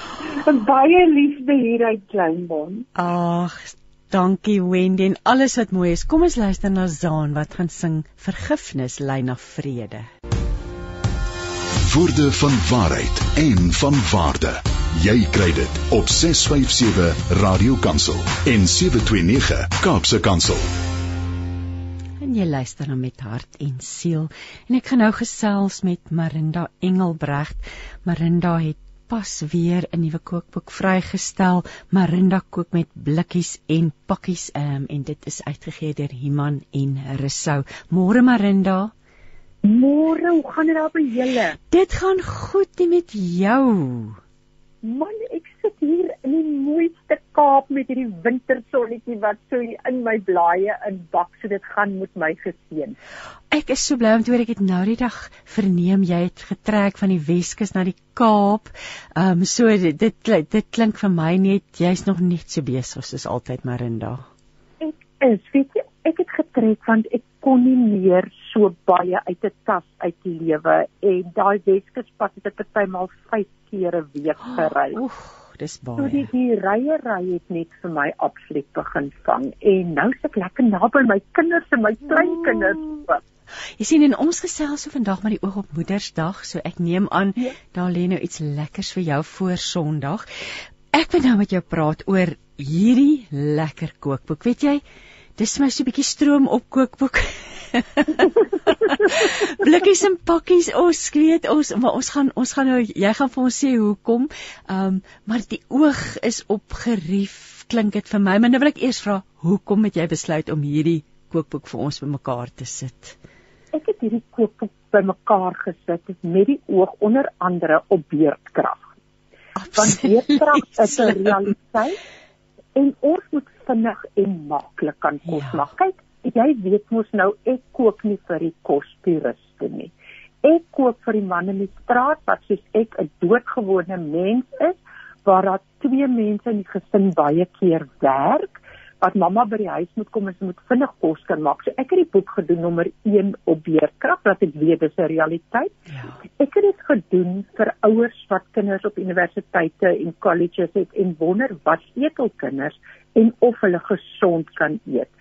Baie liefde hier uit Kleinbon. Ag dankie Wendy en alles wat mooi is. Kom ons luister na Zaan wat gaan sing Vergifnis lei na vrede. Woorde van waarheid en van waarde. Jy kry dit op 657 Radio Kansel en 729 Kaapse Kansel jy luister na met hart en siel en ek gaan nou gesels met Marinda Engelbregt. Marinda het pas weer 'n nuwe kookboek vrygestel. Marinda kook met blikkies en pakkies um, en dit is uitgegee deur Iman en Resou. Môre Marinda. Môre, hoe gaan dit daar by julle? Dit gaan goed met jou. Man, ek sit hier in die mooiste Kaap met hierdie wintersonnetjie wat so in my blaaie inbak, so dit gaan met my geseën. Ek is so bly om te hoor ek het nou die dag verneem jy het getrek van die Weskus na die Kaap. Ehm um, so dit dit, dit klink vir my net jy's nog net so besig soos altyd Marinda. Ek is, weet jy, ek het getrek want ek kon nie meer so baie uit 'n tas uit die lewe en daai Weskuspad het ek partymal 5 keer 'n week gery. Oef, dis baie. So die, die rye ry het net vir my absoluut begin vang en nou sit ek lekker naby my kinders en my kleinkinders. Oh. Jy sien en ons gesels so vandag met die oog op Moedersdag, so ek neem aan ja. daar lê nou iets lekkers vir jou voor Sondag. Ek wil nou met jou praat oor hierdie lekker kookboek. Weet jy, dis my so 'n bietjie stroom op kookboek. [laughs] Blikkies en pakkies, ons weet ons, maar ons gaan ons gaan nou jy gaan vir ons sê hoekom. Ehm um, maar die oog is op gerief klink dit vir my. Maar nou wil ek eers vra, hoekom het jy besluit om hierdie kookboek vir ons bymekaar te sit? Ek het hierdie kookboek bymekaar gesit met die oog onder andere op beerdkrag. Want beerdkrag is 'n realiteit en ons moet vinnig en maklik kan kos ja. maak. Kyk, jy weet mos nou ek kook nie vir die kostoeriste nie. Ek kook vir die man in die straat wat soos ek 'n doodgewone mens is waar daar twee mense in die gesin baie keer werk wat mamma by die huis moet kom en sy moet vinnig kos kan maak. So ek het die boek gedoen nommer 1 op beerkrag dat ek weet dis 'n realiteit. Ja. Ek het dit gedoen vir ouers wat kinders op universiteite en colleges het en wonder wat eet hul kinders en of hulle gesond kan eet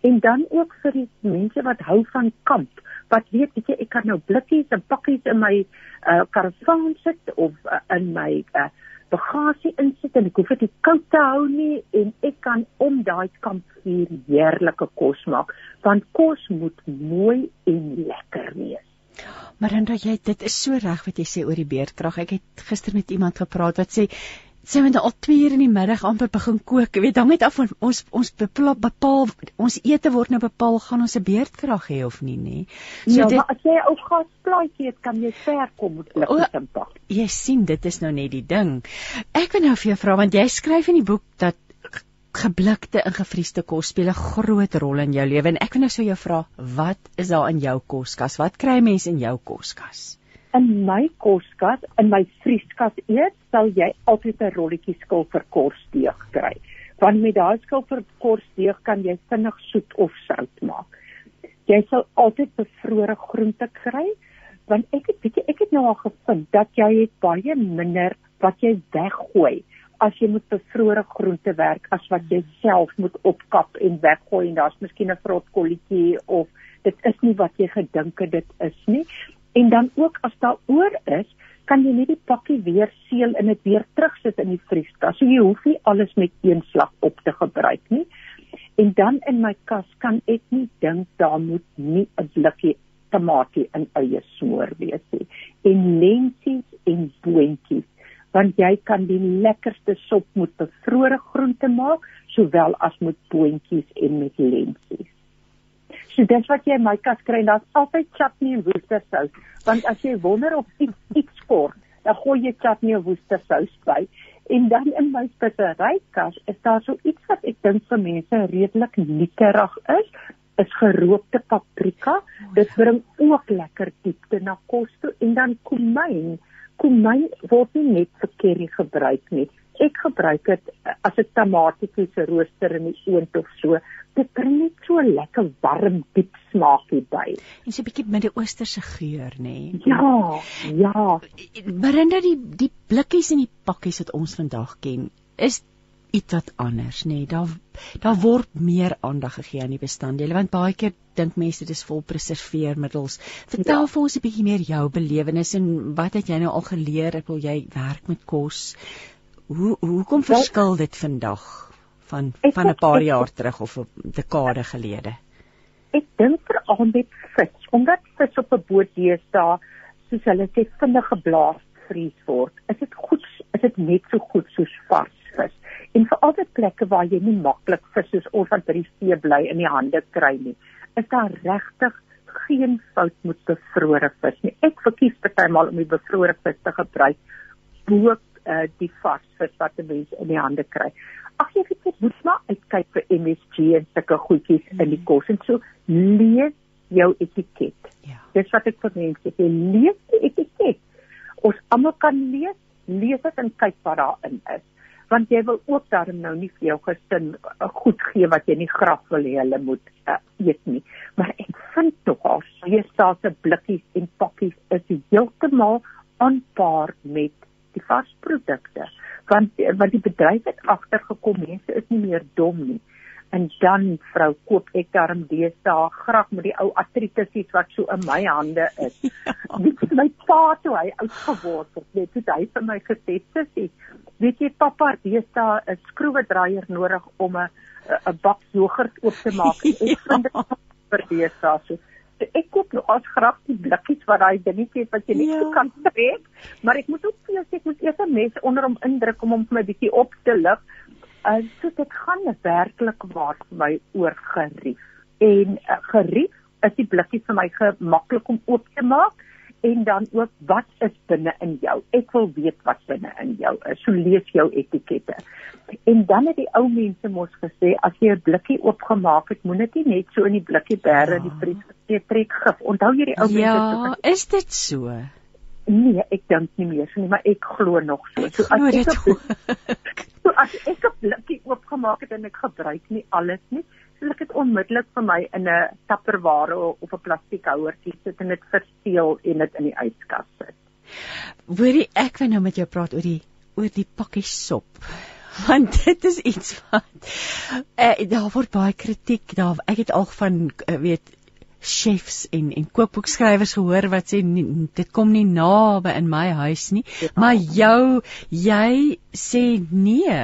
en dan ook vir die mense wat hou van kamp wat weet weet jy ek kan nou blikkies en pakkies in my uh, karavaan sit of uh, in my uh, bagasie insit en ek hoef dit koud te hou nie en ek kan om daai kampvuur heerlike kos maak want kos moet mooi en lekker wees Maar dan jy dit is so reg wat jy sê oor die beerdkrag. Ek het gister met iemand gepraat wat sê sê met al 2 uur in die middag amper begin kook. Jy weet, dan met af ons ons bepaal, bepaal ons ete word nou bepaal gaan ons 'n beerdkrag hê of nie, nê. So ja, dit, maar as jy ou gasplaatjie het, kan jy ver kom met bliksempak. Jy sien, dit is nou net die ding. Ek wil nou vir jou vra want jy skryf in die boek dat geblikte en gevriesde kos speel 'n groot rol in jou lewe en ek wil nou so jou vra, wat is daar in jou koskas? Wat kry mense in jou koskas? In my koskas, in my vrieskas eet, sal jy altyd 'n rolletjie skil vir korsdeeg kry. Want met daai skil vir korsdeeg kan jy vinnig soet of sout maak. Jy sal altyd bevrore groente kry, want ek het bietjie ek het nou al gevind dat jy het baie minder wat jy weggooi as jy met bevrore groente werk as wat jy self moet opkap en weggooi en daar's miskien 'n vrotkolletjie of dit is nie wat jy gedink het dit is nie En dan ook as daar oor is, kan jy net die pakkie weer seël en dit weer terugsit in die vrieskas. So jy hoef nie alles met een slag op te gebruik nie. En dan in my kas kan ek nie dink daar moet nie 'n blikkie tamatie in eie smoor wees nie. En lentsies en boontjies, want jy kan die lekkerste sop met bevrore groente maak, sowel as met boontjies en met lentsies. So dis wat jy in my kas kry, daar's altyd chutney en woestersous, want as jy wonder of iets iets kort, dan gooi jy chutney en woestersous by. En dan in my speseryekas is daar so iets wat ek dink vir mense redelik niekerig is, is gerookte paprika. Dit bring ook lekker diepte na kos toe en dan komyn. Komyn word nie net vir curry gebruik nie. Ek gebruik dit as 'n tamatiese rooster in die oond of so dit bring net so lekker warm diep smaakie by. En so 'n bietjie Midde-Oosterse geur, nê? Nee? Ja, ja. Berinda die die blikkies en die pakkies wat ons vandag ken, is iets wat anders, nê? Nee? Daar daar word meer aandag gegee aan die bestanddele want baie keer dink mense dit is vol preserveermiddels. Vertel ja. vir ons 'n bietjie meer jou belewenis en wat het jy nou al geleer? Ek wil jy werk met kos. Hoe hoekom verskil dit vandag? van van 'n paar jaar terug of 'n dekade gelede? Ek dink veral met vis, omdat vis op 'n boot deesdae soos hulle sê vinnig geblaas vries word. Is dit goed is dit net so goed soos vars vis. En vir al die plekke waar jy nie maklik vis soos ons wat by die see bly in die hande kry nie, is daar regtig geen fout met bevrore vis nie. Ek verkies partymal om die bevrore vis te gebruik bo uh die varsvis wat 'n mens in die hande kry. Ag jy weet jy moet maar uitkyk vir MSG en sulke goedjies mm. in die kos en so lees jou etiket. Ja. Dis wat ek vir mense sê, lees die etiket. Ons almal kan lees, lees dit en kyk wat daarin is want jy wil ook daarom nou nie vir jou gesin uh, goed gee wat jy nie graag wil hê hulle moet uh, eet nie. Maar ek vind tog as jy staat se blikkies en pakkies is heeltemal aanpaar met die varsprodukte. Want want die bedryf het agtergekom, mense is nie meer dom nie. En dan vrou koop ek daarom deesdae graag met die ou artritis wat so in my hande is. [laughs] Dit ja. my pa toe hy oud geword het, net toe hy vir my gesê sussie weet jy pappa deesdae 'n skroewedraaier nodig om 'n 'n bak jogurt oop te maak. [laughs] Ek vind dit vir deesdae so. Ek koop nou as graag die blikkies wat daai dingetjie het wat jy net ja. so kan trek, maar ek moet ook vir jou sê ek moet eers 'n mes onder hom indruk om hom vir my bietjie op te lig. En uh, so dit gaan werklik waar vir my oor gerief. En uh, gerief is die blikkies vir my gemaklik om oop te maak en dan ook wat is binne in jou. Ek wil weet wat binne in jou is. So lees jou etikette. En dan het die ou mense mos gesê as jy 'n blikkie oopgemaak het, moet dit net so in die blikkie bære ja. die vries gesê trek gif. Onthou jy die ou ja, mense? Ja, is dit so? Nee, ek dink nie meer so nie, maar ek glo nog so. So as ek, so as ek 'n blikkie oopgemaak het en ek gebruik nie alles nie, sal ek dit onmiddellik vir my in 'n tapperware of 'n plastiekhouertjie sit en dit versteel en dit in die yskas sit. Hoorie, ek wil nou met jou praat oor die oor die pakkie sop. [laughs] Want dit is iets wat eh daar word baie kritiek daar. Ek het al van eh, weet chefs en en kookboekskrywers gehoor wat sê nie, dit kom nie naby in my huis nie. Ja. Maar jou jy sê nee.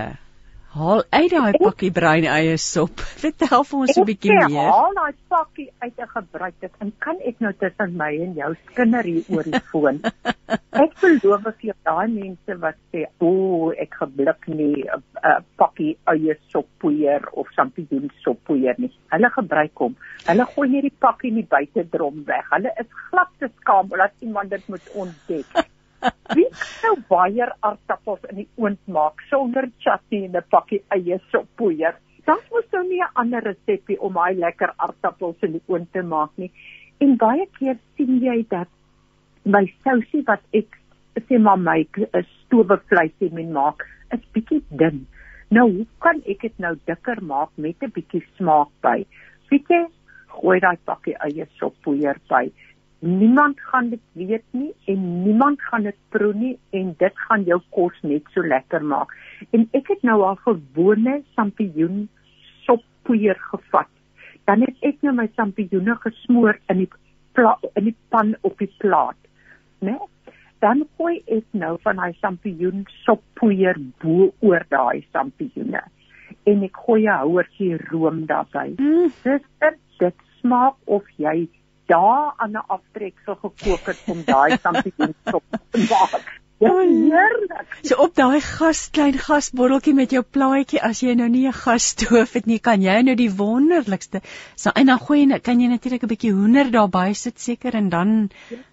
Haal uit daai pakkie bruin eie sop. [laughs] Vertel vir ons 'n bietjie meer. Haal daai pakkie uit en gebruik dit. En kan ek nou tussen my en jou skinder hier oor die foon? [laughs] ek beloof vir jou daai mense wat sê, "O, oh, ek geblik nie 'n uh, pakkie eie soppoeier of champignon soppoeier nie." Hulle gebruik hom. Hulle gooi net die pakkie nie buite drom weg. Hulle is glad te skaam dat iemand dit moet ontdek. Wie sou baie aardappels in die oond maak sonder chutney en 'n pakkie eie soppoeier? Dit was nou nie 'n ander resepie om daai lekker aardappels in die oond te maak nie. En baie keer sien jy dat my sousie wat ek sê maar my stowwe vleisie men maak, is bietjie dun. Nou, hoe kan ek dit nou dikker maak met 'n bietjie smaak by? Weet jy, gooi daai pakkie eie soppoeier by. Niemand gaan dit weet nie en niemand gaan dit proe nie en dit gaan jou kos net so lekker maak. En ek het nou al gewone sampioen soppoeier gevat. Dan het ek nou my sampioene gesmoor in die in die pan op die plaat, né? Dan gooi ek nou van daai sampioen soppoeier bo oor daai sampioene. En ek gooi 'n houertjie room daarbey. Mm. Dis dit smaak of jy dae aan 'n aftreksel gekook het om daai sampioen sop te maak. Ja, heerlik. So op daai gas klein gasbotteltjie met jou plaatjie as jy nou nie 'n gasstoof het nie, kan jy nou die wonderlikste. So en dan gooi jy kan jy natuurlik 'n bietjie hoender daarby sit seker en dan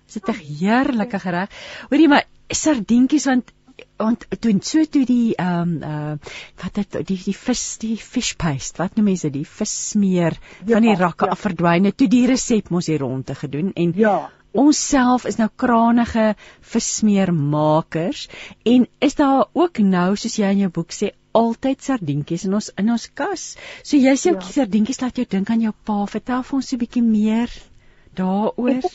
is dit 'n heerlike gereg. Hoorie maar sardientjies want want toe so toe die ehm um, uh wat het die die vis die fish paste wat noem mense die vis smeer ja, van die rakke ja. af verdwyn het toe die resep mos hier rond te gedoen en ja ons self is nou kranige vissmeermakers en is daar ook nou soos jy in jou boek sê altyd sardientjies in ons in ons kas so jy sê ook ja. sardientjies laat jou dink aan jou pa vertel vir ons 'n bietjie meer daaroor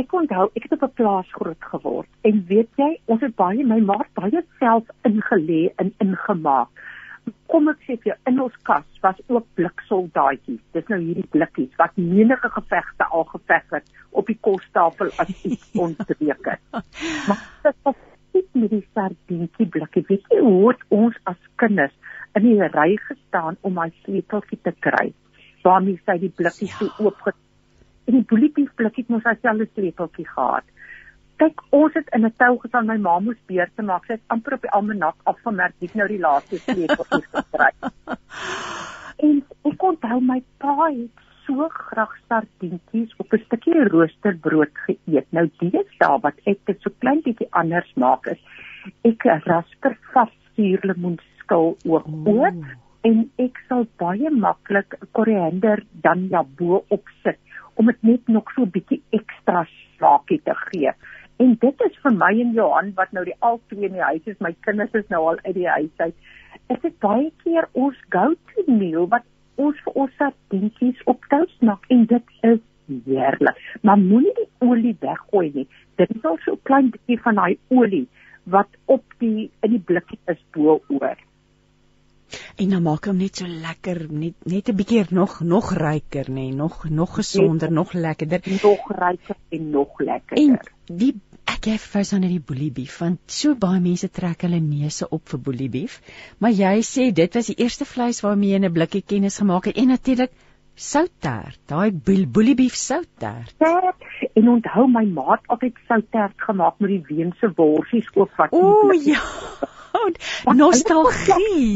ek, onthou ek het op 'n plaas groot geword en weet jy ons het baie my ma baie self ingelê en ingemaak. Kom ek sê vir jou in ons kas was ook bliksoldaatjies. Dis nou hierdie blikkies wat menige gevegte al geveg het op die kostafel as iets [laughs] ontbreek het. Maar dit was nie met die sardientjie blikkie. Weet jy hoe ons as kinders in die ry gestaan om my sleuteltjie te kry? Waarmee sy die blikkies ja. so oop en die boeliepies blikkie het mos alselfde sleepeltjie gehad. Kyk, ons het in 'n tou gestaan, my ma moes beurte maak. Sy het amper op die almanak afgemerk wie nou die laaste sleepeltjie gekry. [laughs] en ek onthou my pa het so graag sardientjies op 'n stukkie roosterbrood geëet. Nou deesdae wat ek dit so klein bietjie anders maak is Ek rasper vas suurlemoenskil oor en ek sal baie maklik koriander dan ja bo op sit om dit net nog so 'n bietjie ekstra slaakie te gee. En dit is vir my en Johan wat nou die al twee in die huis is, my kinders is nou al uit die huis uit. Is dit baie keer ons go-to meal wat ons vir ons sardientjies op toast maak en dit is heerlik. Maar moenie die olie weggooi nie. Dit is al so klein bietjie van daai olie wat op die in die blikkie is bo oor. En dan maak hom net so lekker, net net 'n bietjie nog nog ryker nê, nee, nog nog gesonder, net, nog lekkerder, nog ryker en nog lekkerder. En die ek gee vir jou net die boelie beef want so baie mense trek hulle neuse op vir boelie beef, maar jy sê dit was die eerste vleis waarmee jy 'n blikkie kennis gemaak het en natuurlik souttert, daai boelie beef souttert. En onthou my maat altyd souttert gemaak met die weense worsies ook wat. O ja. [laughs] Nostalgie.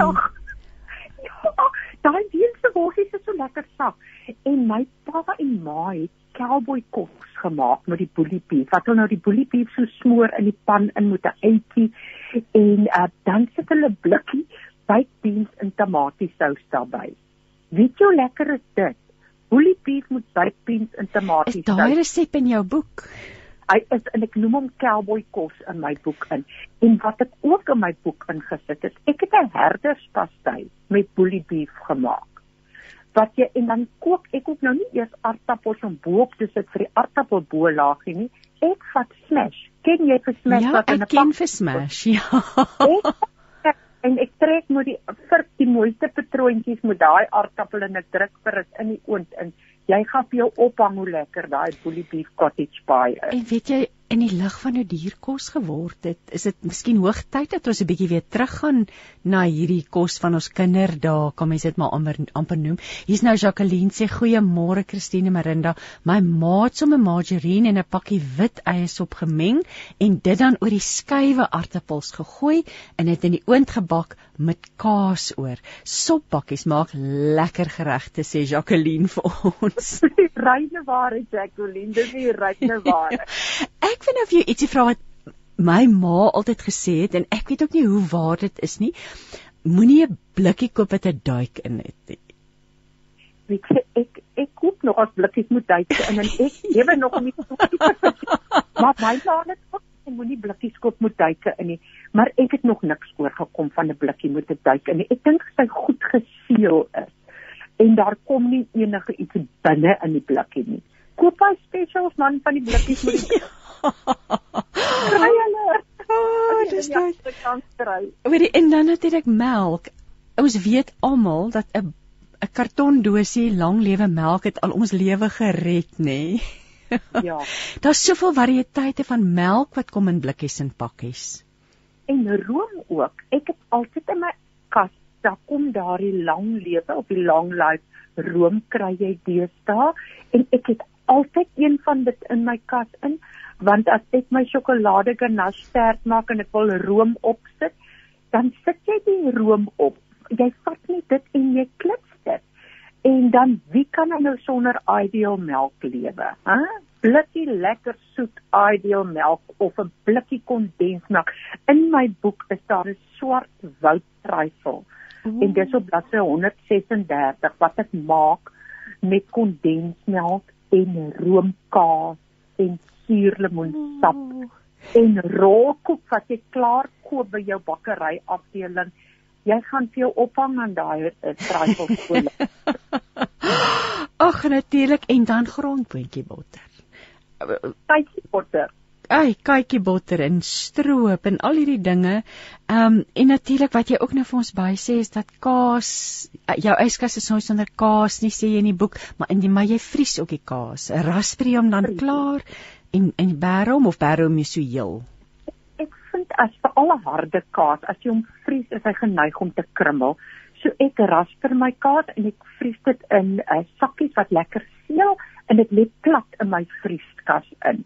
[laughs] Ja, daai weense worsies is so lekker sag. En my pa en ma het cowboy kos gemaak met die boelie beef. Wat hulle nou die boelie beef so smoor in die pan in met 'n eitjie en uh, dan sit hulle blikkie baked beans en tomatiesous daarbey. Weet jy hoe lekker is dit? Boelie beef met baked beans en tomatiesous. Is daai resep in jou boek? Hy is en ek noem hom cowboy kos in my boek in. En wat ek ook in my boek ingesit het, ek het 'n herderspastei met boelie beef gemaak wat jy en dan kook ek ook nou nie eers aardappels om bo op te sit vir die aardappel bo laagie nie. Ek vat smash. Ken jy vir smash ja, wat in 'n pak? Ja, ek ken vir smash. Ja. en ek trek moet die vir die mooiste patroontjies met daai aardappel en ek druk vir dit in die oond in. Jy gaan vir jou ophang hoe lekker daai bully beef cottage pie is. En weet jy in die lig van hoe duur kos geword het, is dit miskien hoogtyd dat ons 'n bietjie weer teruggaan na hierdie kos van ons kinderdae, kan mens dit maar amper amper noem. Hier's nou Jacqueline sê goeiemôre Christine Marinda. My ma het sommer margarine en 'n pakkie wit eiesop gemeng en dit dan oor die skywe aartappels gegooi en dit in die oond gebak met kaas oor. Soppakkies maak lekker geregte sê Jacqueline vir ons. [laughs] Reine ware Jacqueline, dis die reine ware. [laughs] ek vind of jy ietsie vra wat my ma altyd gesê het en ek weet ook nie hoe waar dit is nie. Moenie 'n blikkie koop wat 'n duik in het nie. Weet jy ek ek koop nog as blikkies moet duik in en ek [laughs] lewe nog om nie Maar my ma het ook en moenie blikkies koop met duike in nie, maar ek het nog niks oorgekom van 'n blikkie met 'n duik in nie. Ek dink sy goed geseël is en daar kom nie enige iets binne in die blikkie nie. Koop hy specials man van die blikkies met die [laughs] Kry hulle. Oh, dis dit. Weet jy, en dan natuurlik melk. Ons weet almal dat 'n 'n kartondosie lang lewe melk het al ons lewe gered, nê? Nee? [laughs] ja. Daar's soveel variëteite van melk wat kom in blikkies en pakkies. En room ook. Ek het altyd in my kas, daar kom daardie lang lewe op die long life room kry jy deesdae en ek het altyd een van dit in my kas in want as ek my sjokolade ganache sterk maak en ek wil room opsit, dan sit jy die room op. Jy vat net dit en jy klits dit. En dan wie kan nou sonder ideal melk lewe? Hæ? Blikkie lekker soet ideal melk of 'n blikkie kondensmelk. In my boek is daar 'n swart woudtryfel. En dis op bladsy 136 wat ek maak met kondensmelk en roomkaas en suurlemoensap oh. en rolkoek wat jy klaar koop by jou bakkery afdeling. Jy gaan vir jou ophang aan daai trifle. [laughs] Ag natuurlik en dan grondboontjie botter. Kykie botter. Ai, kykie botter en stroop en al hierdie dinge. Ehm um, en natuurlik wat jy ook nou vir ons by sê is dat kaas jou yskas is nooit sonder kaas nie sê jy in die boek, maar in die maar jy vries ook die kaas. 'n Raspberry om dan klaar en en bære hom of bære hom so heel? Ek vind as vir alle harde kaas, as jy hom vries, is hy geneig om te krummel. So ek rasper my kaas en ek vries dit in 'n uh, sakkies wat lekker seël en dit lê plat in my vrieskas in.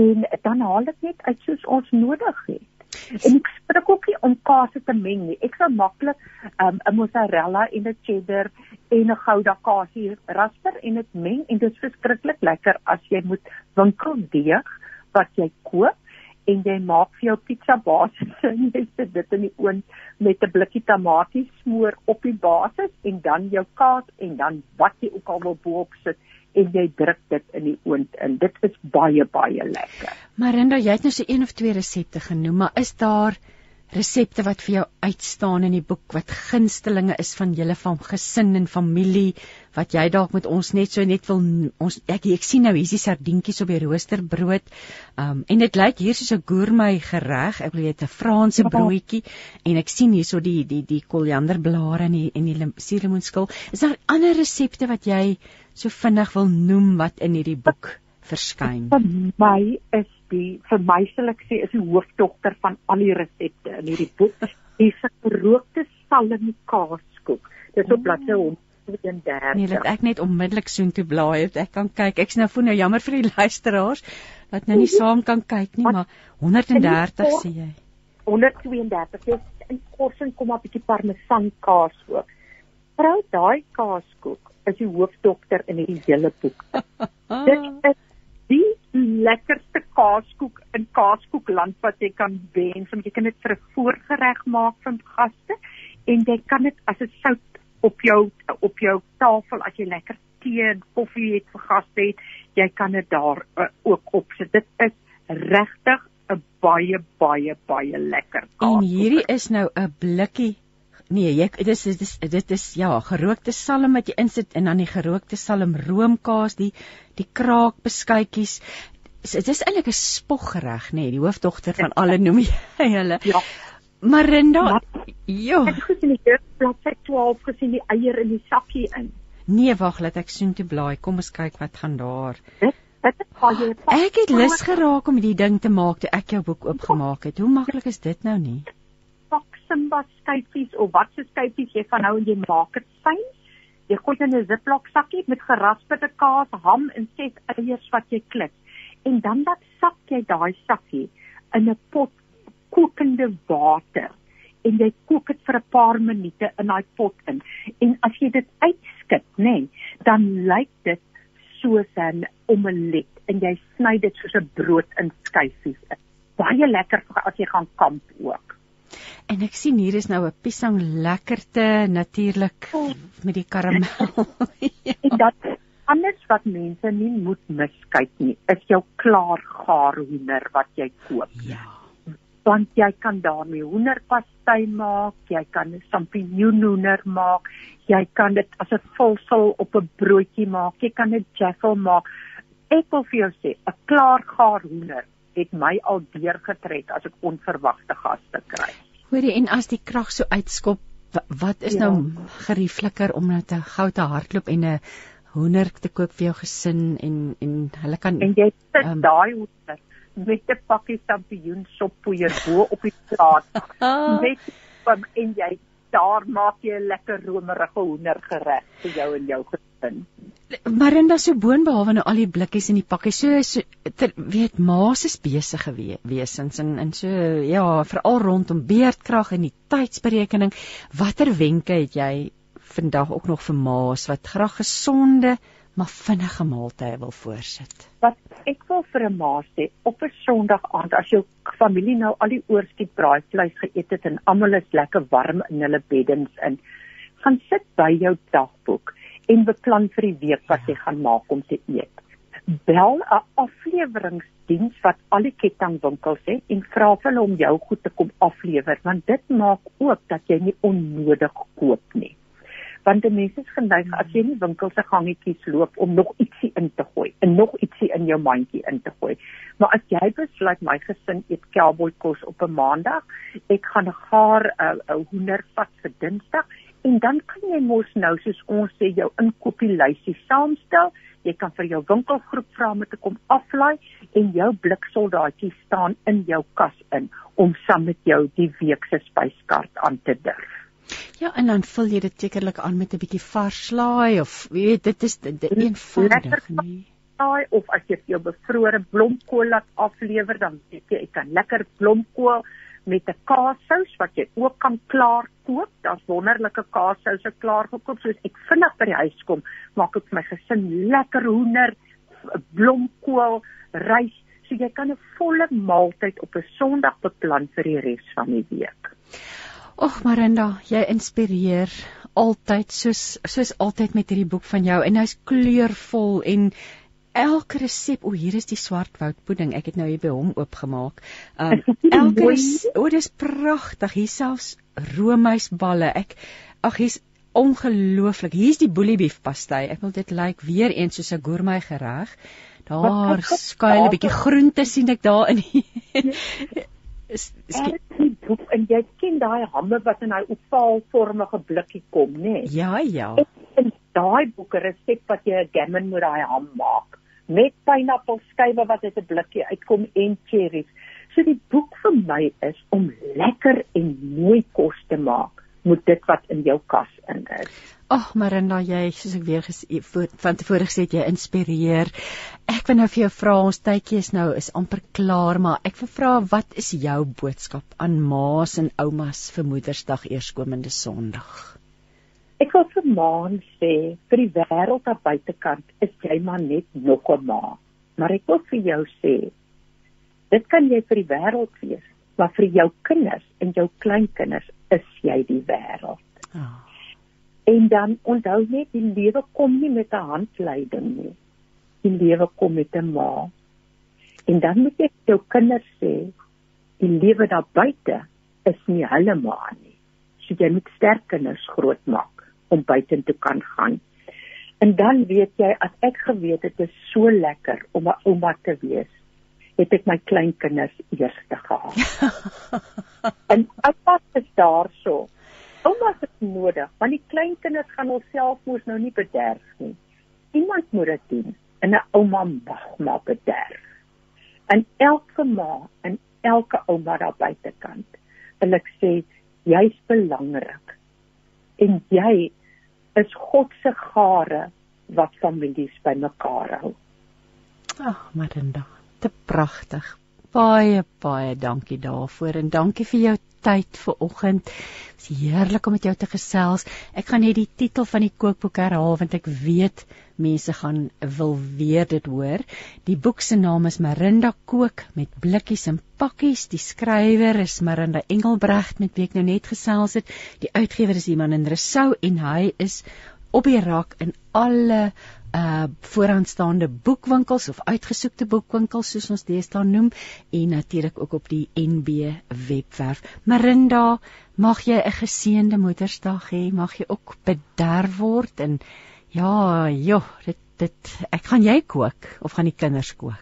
En dan haal ek net uit soos ons nodig het. En ek spreek ook nie om kaas te meng nie. Ek sal maklik um, 'n mozzarella en 'n cheddar en 'n gouda kaasie rasper en dit meng en dit is verskriklik lekker as jy moet winkeldeeg wat jy koop en jy maak vir jou pizza basis [laughs] en jy sit dit in die oond met 'n blikkie tamaties smoor op die basis en dan jou kaas en dan wat jy ook al wil bo-op sit en jy druk dit in die oond in. Dit is baie baie lekker. Marinda, jy het nou so een of twee resepte genoem, maar is daar resepte wat vir jou uitstaan in die boek wat gunstelinge is van julle van gesin en familie wat jy dalk met ons net so net wil ons ek ek sien nou hier's die sardientjies op die roosterbrood. Um en dit lyk hier soos 'n gourmet gereg. Ek wil weet 'n Franse broodjie en ek sien hierso die die die korianderblare en die en die suurlemoenskil. Is daar ander resepte wat jy so vinnig wil noem wat in hierdie boek verskyn? Vir my is die vir my sal ek sê is die hoofdogter van al die resepte in hierdie boek. [laughs] Die gerookte salm kaaskoek. Dis op bladsy 132. Nee, dit ek net onmiddellik soontoe blaai het. Ek kan kyk. Ek sien nou voel nou jammer vir die [laughs] luisteraars wat nou nie saam kan kyk nie, maar 130 sê jy. 132. Dis in korsing kom 'n bietjie parmesan kaas ook. Vrou, daai kaaskoek is die hoofdokter in hierdie hele boek. [laughs] Dit is die lekkerste kaaskoek in kaaskoekland wat jy kan wens. Want jy kan dit vir 'n voorgereg maak vir gaste en jy kan dit as 'n sout op jou op jou tafel as jy lekker tee en koffie het vir gaste het, jy kan dit daar uh, ook op sit. Dit is regtig 'n baie baie baie lekker kaaskoek. En hierdie is nou 'n blikkie Nee, jy dit is dit is ja, gerookte salm wat jy insit en dan die gerookte salm roomkaas, die die kraakbeskuitjies. Dit is eintlik 'n spoggereg nê nee, die hoofdogter van alle [laughs] noem jy hulle. Ja. Marinda ja. ek het gesien die bladsy 12 gesien die eier in die sakkie in. Nee wag laat ek soen toe blaai. Kom ons kyk wat gaan daar. Dit dit is baie ek het lus geraak om die ding te maak toe ek jou boek oopgemaak het. Hoe maklik is dit nou nie simba skyfies of wat se skyfies jy van nou en jy maak dit fyn jy gooi in 'n ziplock sakkie met geraspte kaas ham en ses eiers wat jy klip en dan laat sak jy daai sakkie in 'n pot kokende water en jy kook dit vir 'n paar minute in daai pot in. En as jy dit uitskit, nê, nee, dan lyk dit soos 'n omelet en jy sny dit soos 'n brood in skyfies. Baie lekker as jy gaan kamp ook. En ek sien hier is nou 'n piesang lekkerte natuurlik oh. met die karamel. ja. [laughs] En dat anders wat mense nie moet miskyk nie, is jou klaar gaar hoender wat jy koop. Ja. Want jy kan daarmee hoenderpastei maak, jy kan 'n sampioenhoender maak, jy kan dit as 'n vulsel op 'n broodjie maak, jy kan 'n jaffel maak. Ek wil vir jou sê, 'n klaar gaar hoender het my al deurgetrek as ek onverwagte gaste kry. Hoorie, en as die krag so uitskop, wat is ja. nou geriefliker om net 'n goue hardloop en 'n hoender te koop vir jou gesin en en hulle kan En jy sit um, daai hoender met 'n pakkie champignon soppoeier bo op die plaas. [laughs] met en jy daar maak jy 'n lekker romerige hoendergereg vir jou en jou gesin. Marinda so boonbehalwe nou al die blikkies in die pakkie so, so ter, weet maas is besige we, wesens en en so ja veral rondom beerdkrag en die tydsberekening watter wenke het jy vandag ook nog vir ma's wat graag gesonde maar vinnige maaltye wil voorsit. Wat ek wil vir 'n ma sê, op 'n Sondag aand as jou familie nou al die oorskiet braaivleis geëet het en almal is lekker warm in hulle beddens in, gaan sit by jou dagboek en beplan vir die week wat jy gaan maak om te eet. Bel 'n afleweringsdiens wat al die kettingwinkels het en vra vir hulle om jou goed te kom aflewer want dit maak ook dat jy nie onnodig koop nie want die mense is geneig as jy in die winkel se gangetjies loop om nog ietsie in te gooi en nog ietsie in jou mandjie in te gooi. Maar as jy besluit my gesin eet cowboy kos op 'n maandag, ek gaan gaar 'n uh, uh, hoender vat vir Dinsdag en dan kan jy mos nou soos ons sê jou inkopieslysie saamstel. Jy kan vir jou winkelgroep vra om te kom aflaai en jou bliksoldaatjie staan in jou kas in om saam met jou die week se spyskaart aan te durf. Ja, en dan vul jy dit sekerlik aan met 'n bietjie vars slaai of weet dit is dit eenvoudig nie. Slaai of as jy jou bevrore blomkool laat aflewer, dan weet jy ek kan lekker blomkool met 'n kaassous wat jy ook kan klaar koop. Daar's wonderlike kaassouse klaar gekoop soos ek vinnig by die huis kom, maak ek vir my gesin lekker hoender, blomkool, rys, So jy kan 'n volle maaltyd op 'n Sondag beplan vir die res van die week. Ag Marinda, jy inspireer altyd soos soos altyd met hierdie boek van jou en hy's kleurvol en elke resep, o hier is die swartwoud pudding. Ek het nou hier by hom oopgemaak. Um [laughs] elke o dis pragtig. Hier selfs roomysballe. Ek ag hier's ongelooflik. Hier's die boeliebeef pastei. Ek wil dit lyk like, weer eens soos 'n gourmet gereg. Daar skuil 'n bietjie groente sien ek [laughs] daar in. is en jy ken daai hamme wat in daai opaalvormige blikkie kom, nê? Nee? Ja, ja. En daai boeke resep wat jy 'n gammon met daai ham maak met pineappelskywe wat uit 'n blikkie uitkom en cherries. So die boek vir my is om lekker en mooi kos te maak moet dit wat in jou kas in is. Ag, Marinda, jy soos ek weer gesê van tevore gesê het jy inspireer. Ek wil nou vir jou vra, ons tydjie is nou is amper klaar, maar ek wil vra wat is jou boodskap aan ma's en oumas vir Moedersdag eerskomende Sondag? Ek wil vir ma's sê, vir die wêreld daar buitekant is jy maar net nog 'n ma. Maar ek wil vir jou sê, dit kan jy vir die wêreld wees, maar vir jou kinders en jou kleinkinders is jy die wêreld. Oh. En dan onthou net die lewe kom nie met 'n handleiding nie. Die lewe kom met 'n ma. En dan moet jy jou kinders sê die lewe daar buite is nie hulle ma nie. So jy moet sterk kinders grootmaak om buite te kan gaan. En dan weet jy as ek geweet het dit is so lekker om 'n ouma te wees het ek my kleinkinders eers te gehad. [laughs] en oupa is daarso. Ouma het nodig, want die kleinkinders gaan homself mos nou nie bederf nie. Iemand moet dit doen en 'n ouma mag maar bederf. En elke ma en elke ouma daar buitekant wil ek sê jy's belangrik. En jy is God se gare wat families bymekaar hou. Ag, Marinda te pragtig. Baie baie dankie daarvoor en dankie vir jou tyd vir oggend. Dit is heerlik om met jou te gesels. Ek gaan net die titel van die kookboek herhaal want ek weet mense gaan wil weer dit hoor. Die boek se naam is Marinda kook met blikkies en pakkies. Die skrywer is Marinda Engelbregt met wie ek nou net gesels het. Die uitgewer is Iman in Resou en hy is op die rak in alle uh vooraanstaande boekwinkels of uitgesoekte boekwinkels soos ons staan noem en natuurlik ook op die NB webwerf. Marinda, mag jy 'n geseënde Moedersdag hê, mag jy ook bederf word en ja, joh, dit dit ek gaan jy kook of gaan die kinders kook?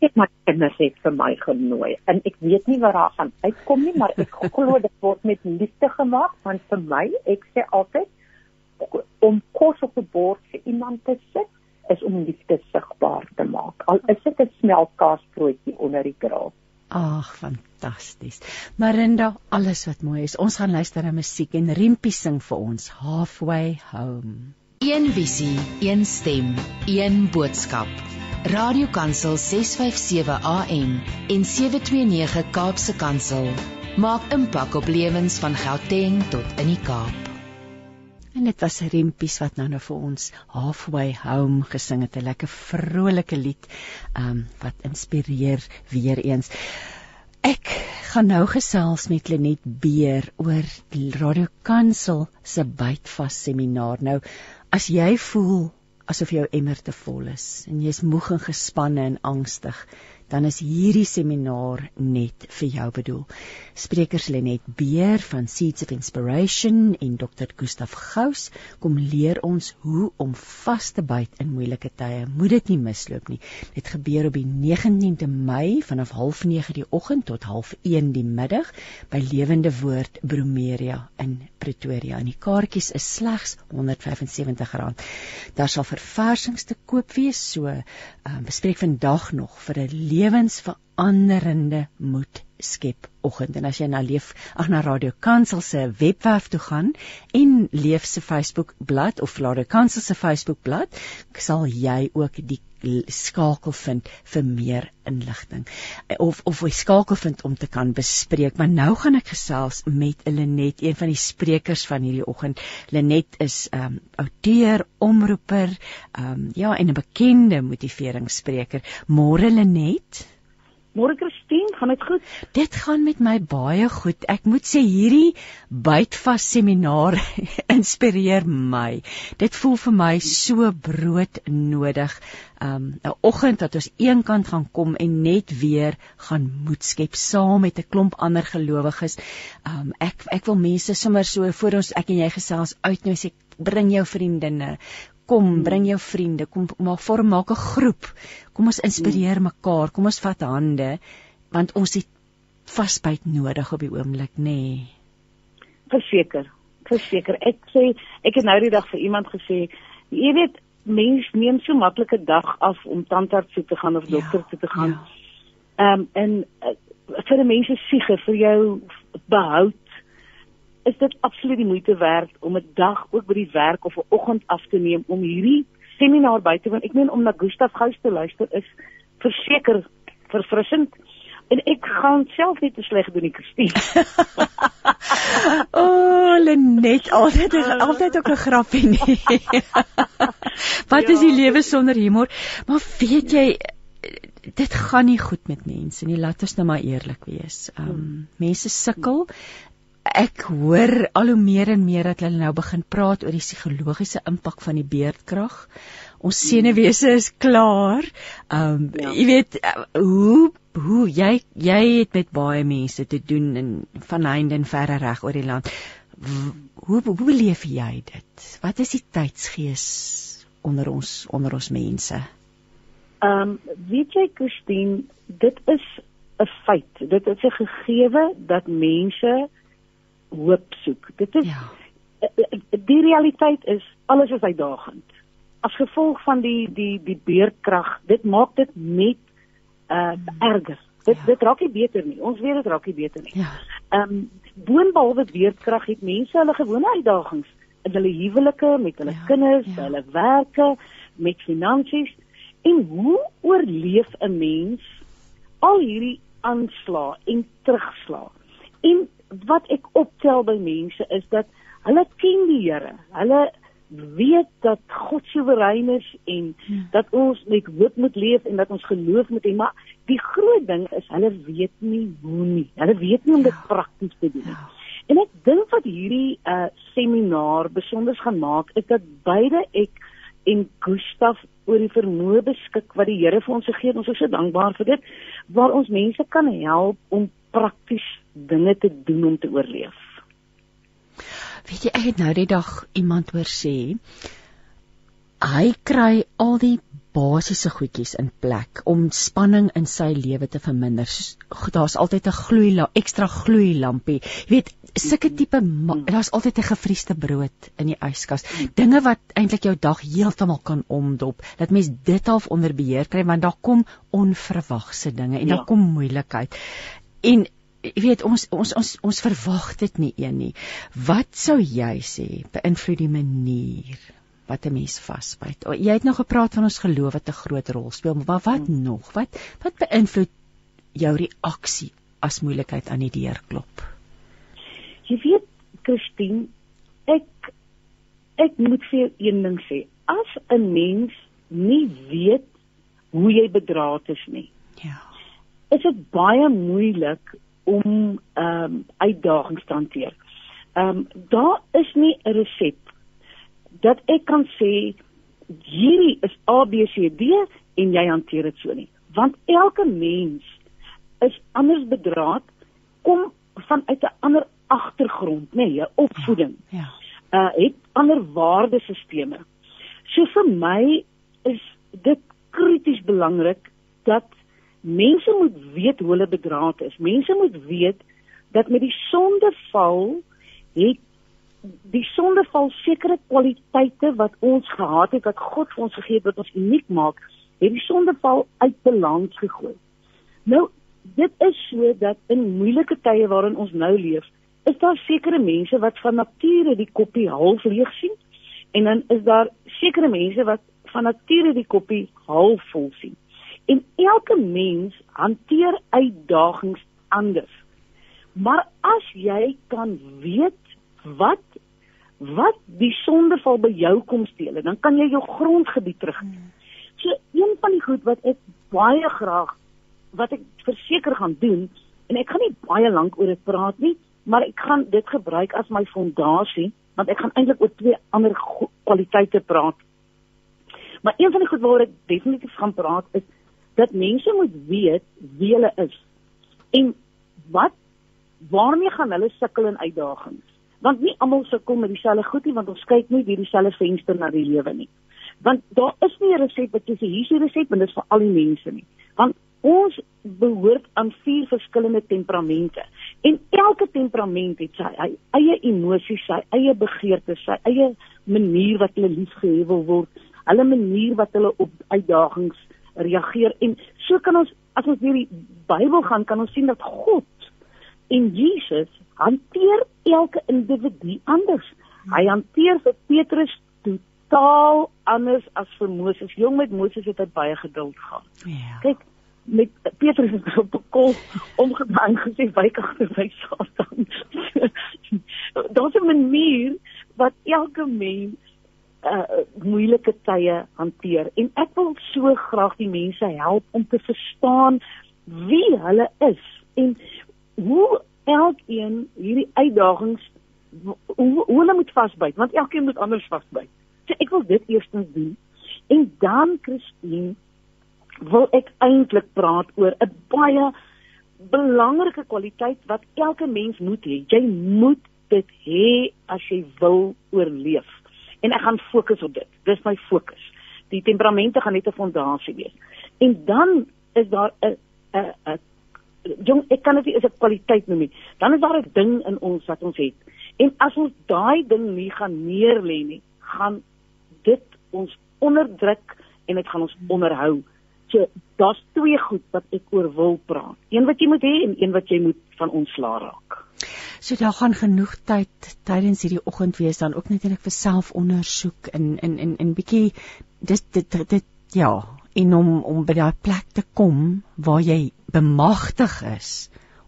Ek my kinders het vir my genooi en ek weet nie wat daar gaan uitkom nie, maar ek glo dit word met liefde gemaak want vir my, ek sê altyd om kos op 'n bord vir iemand te sit is om liefde sigbaar te maak. Al is dit 'n smeltkaasbroodjie onder die grill. Ag, fantasties. Marinda, alles wat mooi is. Ons gaan luister na musiek en Rimpie sing vir ons Halfway Home. Een visie, een stem, een boodskap. Radiokansel 657 AM en 729 Kaapse Kansel maak impak op lewens van Gauteng tot in die Kaap. En dit was Rempies wat nou nou vir ons Halfway Home gesing het, 'n lekker vrolike lied, um wat inspireer weer eens. Ek gaan nou gesels met Lenet Beer oor die Radio Kansel se bytvas seminaar. Nou, as jy voel asof jou emmer te vol is en jy's moeg en gespanne en angstig, dan is hierdie seminaar net vir jou bedoel. Sprekers Lenet Beer van Seeds of Inspiration en Dr. Gustaf Gous kom leer ons hoe om vas te byt in moeilike tye. Moet dit nie misloop nie. Dit gebeur op die 19de Mei vanaf 09:30 die oggend tot 1:30 die middag by Lewende Woord Bromeria in Pretoria. En die kaartjies is slegs R175. Daar sal verversings te koop wees, so uh, bespreek vandag nog vir 'n lewensveranderende moed skep oggend. En as jy na leef ag na Radio Kansel se webwerf toe gaan en leef se Facebook bladsy of Radio Kansel se Facebook bladsy sal jy ook die skakel vind vir meer inligting. Of of jy skakel vind om te kan bespreek. Maar nou gaan ek gesels met Lenet een van die sprekers van hierdie oggend. Lenet is 'n um, outeur omroeper um, ja en 'n bekende motiveringsspreker. Môre Lenet Môre Christine, gaan dit goed? Dit gaan met my baie goed. Ek moet sê hierdie bytvas seminaar [laughs] inspireer my. Dit voel vir my so broodnodig. Um 'n oggend dat ons eenkant gaan kom en net weer gaan moed skep saam met 'n klomp ander gelowiges. Um ek ek wil mense sommer so voor ons ek en jy gesels uitnooi sê bring jou vriendinne kom hmm. bring jou vriende kom maak vorm maak 'n groep kom ons inspireer hmm. mekaar kom ons vat hande want ons het vasbyt nodig op die oomblik nê nee. verseker verseker ek sê ek het nou die dag vir iemand gesê jy weet mens neem so maklike dag af om tandarts toe te gaan of dokter ja, toe te gaan ja. ehm ja. um, en uh, vir die mense siege vir jou behoud is dit absoluut die moeite werd om 'n dag ook by die werk of 'n oggend af te neem om hierdie seminaar by te woon. Ek meen om na Gustaf Gous te luister is verseker verfrissend en ek gaan self net te sleg doen die Christine. [laughs] o, oh, Lenet, altyd is altyd ook 'n grappie nie. [laughs] Wat ja. is die lewe sonder humor? Maar weet jy dit gaan nie goed met mense nie. Laat ons nou maar eerlik wees. Ehm um, mense sukkel ek hoor al hoe meer en meer dat hulle nou begin praat oor die psigologiese impak van die beerdkrag. Ons senuwese is klaar. Um ja. jy weet hoe hoe jy jy het met baie mense te doen in van heinde en verre reg oor die land. Hoe hoe beleef jy dit? Wat is die tydsgees onder ons onder ons mense? Um weet jy Christine, dit is 'n feit. Dit is 'n gegewe dat mense hoop soek. Dit is ja. die realiteit is alles is uitdagend. As gevolg van die die die beerkrag, dit maak dit net uh erger. Dit ja. dit raak nie beter nie. Ons weet dit raak nie beter nie. Ja. Ehm um, boonbehalwe beerkrag het mense hulle gewone uitdagings in hulle huwelike, met hulle ja. kinders, ja. hulle werke, met finansies. En hoe oorleef 'n mens al hierdie aanslae en terugslae? En wat ek optel by mense is dat hulle ken die Here. Hulle weet dat God soewerein is en ja. dat ons met hoop moet leef en dat ons geloof moet hê, maar die groot ding is hulle weet nie hoe nie. Hulle weet nie om dit ja. prakties te doen nie. Ja. En ek dink wat hierdie uh seminaar besonder gaan maak is dat beide ek en Gustaf oor die vermoë beskik wat die Here vir ons gegee het. Ons is so dankbaar vir dit waar ons mense kan help om prakties dinge te doen om te oorleef. Weet jy, ek het nou die dag iemand hoor sê hy kry al die basiese goedjies in plek om spanning in sy lewe te verminder. Daar's altyd 'n gloeilamp, ekstra gloeilampie. Jy weet, sulke tipe daar's altyd 'n gefriesde brood in die yskas. Dinge wat eintlik jou dag heeltemal kan omdop. Dat mens dit half onder beheer kry want daar kom onverwagse dinge en ja. daar kom moeilikheid en weet ons ons ons ons verwag dit nie een nie. Wat sou jy sê beïnvloed die manier wat 'n mens vasbyt? Jy het nou gepraat van ons geloof wat 'n groot rol speel, maar wat hmm. nog? Wat wat beïnvloed jou reaksie as moeilikheid aan die deur klop? Jy weet, Christine, ek ek moet vir een ding sê. As 'n mens nie weet hoe jy bedraad is nie. Ja is dit baie moeilik om ehm um, uitdagings te hanteer. Ehm um, daar is nie 'n resep dat ek kan sê hierdie is A B C D en jy hanteer dit so nie. Want elke mens is anders bedraad, kom vanuit 'n ander agtergrond, nê, nee, opvoeding. Ja. ja. Uh het ander waardesisteme. So vir my is dit krities belangrik dat mense moet weet hoe hulle bedraad is. Mense moet weet dat met die sondeval het die sondeval sekere kwaliteite wat ons gehad het wat God vir ons gegee het wat ons uniek maak, het die sondeval uit balans gegooi. Nou dit is so dat in moeilike tye waarin ons nou leef, is daar sekere mense wat van nature die koppie half leeg sien en dan is daar sekere mense wat van nature die koppie half vol sien. En elke mens hanteer uitdagings anders. Maar as jy kan weet wat wat die sondeval by jou kom steel, dan kan jy jou grondgebied terug. So een van die goed wat ek baie graag wat ek verseker gaan doen en ek gaan nie baie lank oor dit praat nie, maar ek gaan dit gebruik as my fondasie want ek gaan eintlik oor twee ander kwaliteite praat. Maar een van die goed waaroor ek definitief gaan praat is dat mense moet weet wie hulle is en wat waarmee gaan hulle sukkel en uitdagings. Want nie almal sukkel met dieselfde goed nie want ons kyk nie deur dieselfde venster na die lewe nie. Want daar is nie 'n resep wat jy sê hier is die resep en dit is vir al die mense nie. Want ons behoort aan vier verskillende temperamente en elke temperament het sy eie emosies, sy eie begeertes, sy eie manier wat hulle liefgehê wil word, hulle manier wat hulle op uitdagings reageer en so kan ons as ons deur die Bybel gaan kan ons sien dat God en Jesus hanteer elke individu anders. Hy hanteer vir Petrus totaal anders as vir Moses. Jong met Moses het hy baie geduld gehad. Ja. Kyk, met Petrus het op 'n kol omgedraai gesê wyk agter my Satan. [laughs] Daar's 'n manier wat elke mens uh moeilike tye hanteer en ek wil so graag die mense help om te verstaan wie hulle is en hoe elkeen hierdie uitdagings hoe, hoe hulle moet vasbyt want elkeen moet anders vasbyt. So ek wil dit eerstens doen en dan Christine wil ek eintlik praat oor 'n baie belangrike kwaliteit wat elke mens moet hê. Jy moet dit hê as jy wil oorleef. En ek gaan fokus op dit. Dis my fokus. Die temperamente gaan net 'n fondasie wees. En dan is daar 'n 'n 'n jong ek kan dit nie as 'n kwaliteit noem nie. Dan is daar 'n ding in ons wat ons het. En as ons daai ding nie gaan neerlê nie, gaan dit ons onderdruk en dit gaan ons onderhou. So daar's twee goed wat ek oor wil praat. Een wat jy moet hê en een wat jy moet van ontslaa raak. So daar gaan genoeg tyd tydens hierdie oggend wees dan ook net net vir selfondersoek in in in in bietjie dis dit, dit dit ja, en om om by daai plek te kom waar jy bemagtig is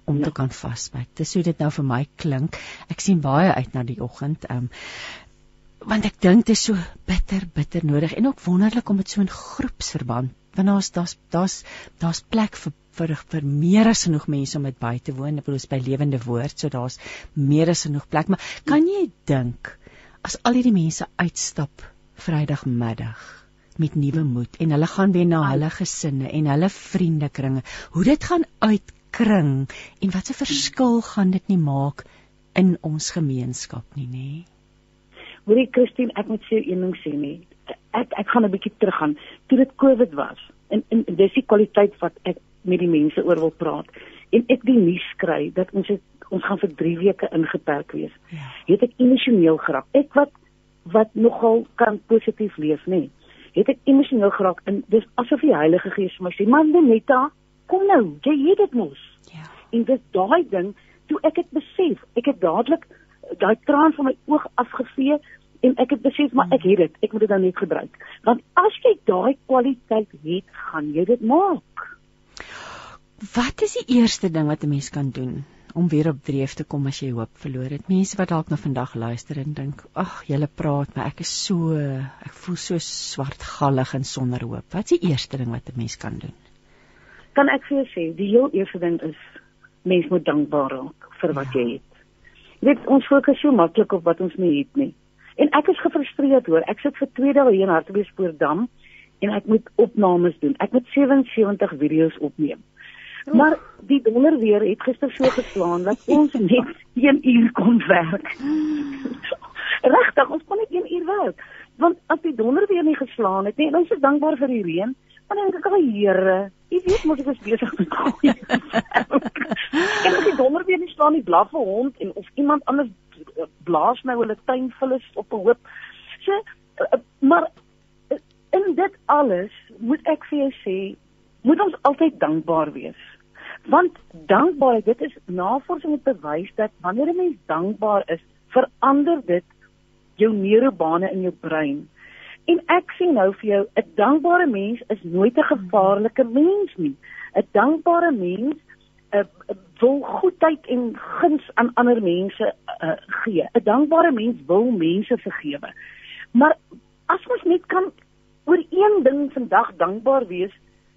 om ja. te kan vasbyt. Dis hoe dit nou vir my klink. Ek sien baie uit na die oggend. Ehm um, want ek dink dit is so bitter bitter nodig en ook wonderlik om dit so in groepsverband want daar's daar's daar's daar's plek vir vir vir meer as genoeg mense om dit by te woon. Ek bedoel is by lewende woord, so daar's meer as genoeg plek, maar kan jy dink as al hierdie mense uitstap Vrydagmiddag met nuwe moed en hulle gaan weer na hulle gesinne en hulle vriendekringe. Hoe dit gaan uitkring en wat 'n verskil gaan dit nie maak in ons gemeenskap nie, nê? Hoorie Christine, ek moet vir een ding sê nie. Ek ek gaan 'n bietjie teruggaan. Toe dit COVID was en en dis die kwaliteit wat ek met die mense oor wil praat. En ek die nuus kry dat ons het, ons gaan vir 3 weke ingeperk wees. Ja. Het ek emosioneel geraak. Ek wat wat nogal kan positief leef, nê? Nee het ek emosioneel geraak en dis asof die Heilige Gees vir my sê, "Man, Netta, kom nou, jy het dit mos." Ja. En dis daai ding, toe ek dit besef, ek het dadelik daai traan van my oog afgevee en ek het besef maar ek het dit, ek moet dit nou net gebruik. Want as jy daai kwaliteit het, gaan jy dit maak. Wat is die eerste ding wat 'n mens kan doen om weer op dreef te kom as jy hoop verloor het. Mense wat dalk nou vandag luister en dink, "Ag, julle praat, maar ek is so, ek voel so swartgallig en sonder hoop." Wat is die eerste ding wat 'n mens kan doen? Kan ek vir jou sê, die heel eerste ding is mens moet dankbaar raak vir wat ja. jy het. Jy weet, ons fokus so maklik op wat ons nie het nie. En ek is gefrustreerd hoor. Ek sit vir 2 dae hier in Hartbeespoortdam en ek moet opnames doen. Ek moet 77 video's opneem. Maar die donder weer het gister so geslaan dat ons [laughs] net 1 uur kon werk. Regtig, ons kon net 1 uur werk. Want as die donder weer nie geslaan het nie, en ons is dankbaar vir die reën, dan dink ek, "Ag Here, U weet mos ek is besig met goeie." [laughs] en as die donder weer nie slaan nie, blaf 'n hond en of iemand anders blaas nou hulle tuin vullis op 'n hoop. So, eh, maar eh, in dit alles moet ek vir jou sê, moet ons altyd dankbaar wees. Want dankbaarheid, dit is navorsing het bewys dat wanneer 'n mens dankbaar is, verander dit jou neurobane in jou brein. En ek sê nou vir jou, 'n dankbare mens is nooit 'n gevaarlike mens nie. 'n Dankbare mens uh, wil goedheid en guns aan ander mense uh, gee. 'n Dankbare mens wil mense vergewe. Maar as ons net kan oor een ding vandag dankbaar wees,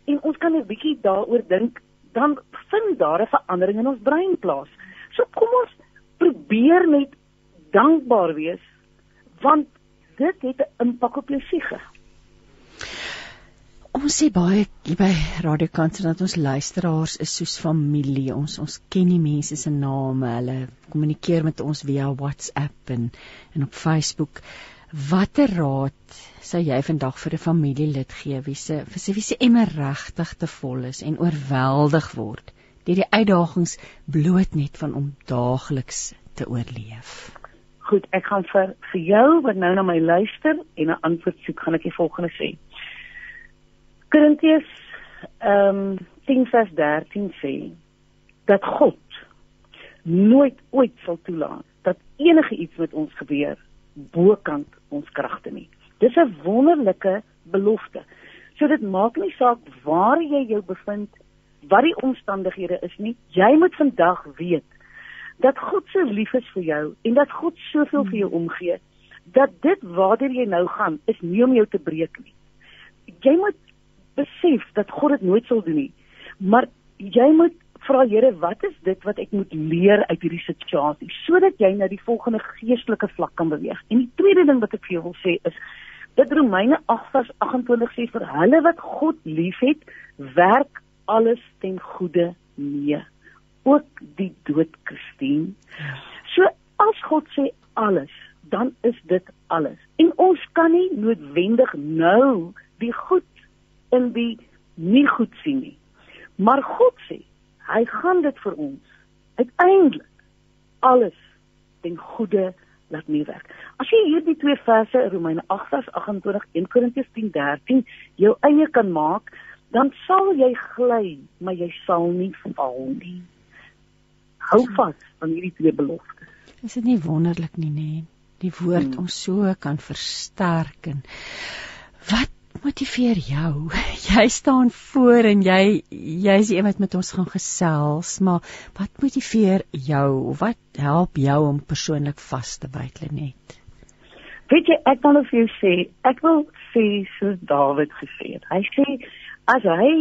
En ons kan 'n bietjie daaroor dink dan vind daar 'n verandering in ons brein plaas. So kom ons probeer net dankbaar wees want dit het 'n impak op jou siege. Ons sê baie hier by Radio Kansen dat ons luisteraars is soos familie. Ons ons ken die mense se name, hulle kommunikeer met ons via WhatsApp en en op Facebook. Watter raad sou jy vandag vir 'n familielid gee wie se vir wie se emmer regtig te vol is en oorweldig word deur die uitdagings bloot net van om daagliks te oorleef? Goed, ek gaan vir vir jou wat nou na my luister en 'n antwoord soek, gaan ek die volgende sê. Korintiërs ehm um, 10:13 sê dat God nooit ooit sal toelaat dat enige iets met ons gebeur bokant ons kragte nie. Dis 'n wonderlike belofte. So dit maak nie saak waar jy jou bevind, wat die omstandighede is nie. Jy moet vandag weet dat God so lief is vir jou en dat God soveel vir jou omgee dat dit waartoe jy nou gaan is nie om jou te breek nie. Jy moet besef dat God dit nooit sal doen nie. Maar jy moet vra Here, wat is dit wat ek moet leer uit hierdie situasie sodat jy na die volgende geestelike vlak kan beweeg. En die tweede ding wat ek vir jou wil sê is dat Romeine 8:28 sê vir hulle wat God liefhet, werk alles ten goeie mee. Ook die dood Christine. So as God sê alles, dan is dit alles. En ons kan nie noodwendig nou die goed in die nie goed sien nie. Maar God sê, hy gaan dit vir ons uiteindelik alles ten goeie laat meewerk. As jy hierdie twee verse Romeine 8:28 en Korintiërs 10:13 jou eie kan maak, dan sal jy gly, maar jy sal nie val nie. Hou vas aan hierdie twee beloftes. Is dit nie wonderlik nie, nê? Die woord hmm. ons so kan versterk en wat motiveer jou? [laughs] Jy staan voor en jy jy's die een wat met ons gaan gesels, maar wat motiveer jou? Wat help jou om persoonlik vas te byt, Lenet? Weet jy, ek wil vir jou sê, ek wil sê soos Dawid gesê het. Hy sê as hy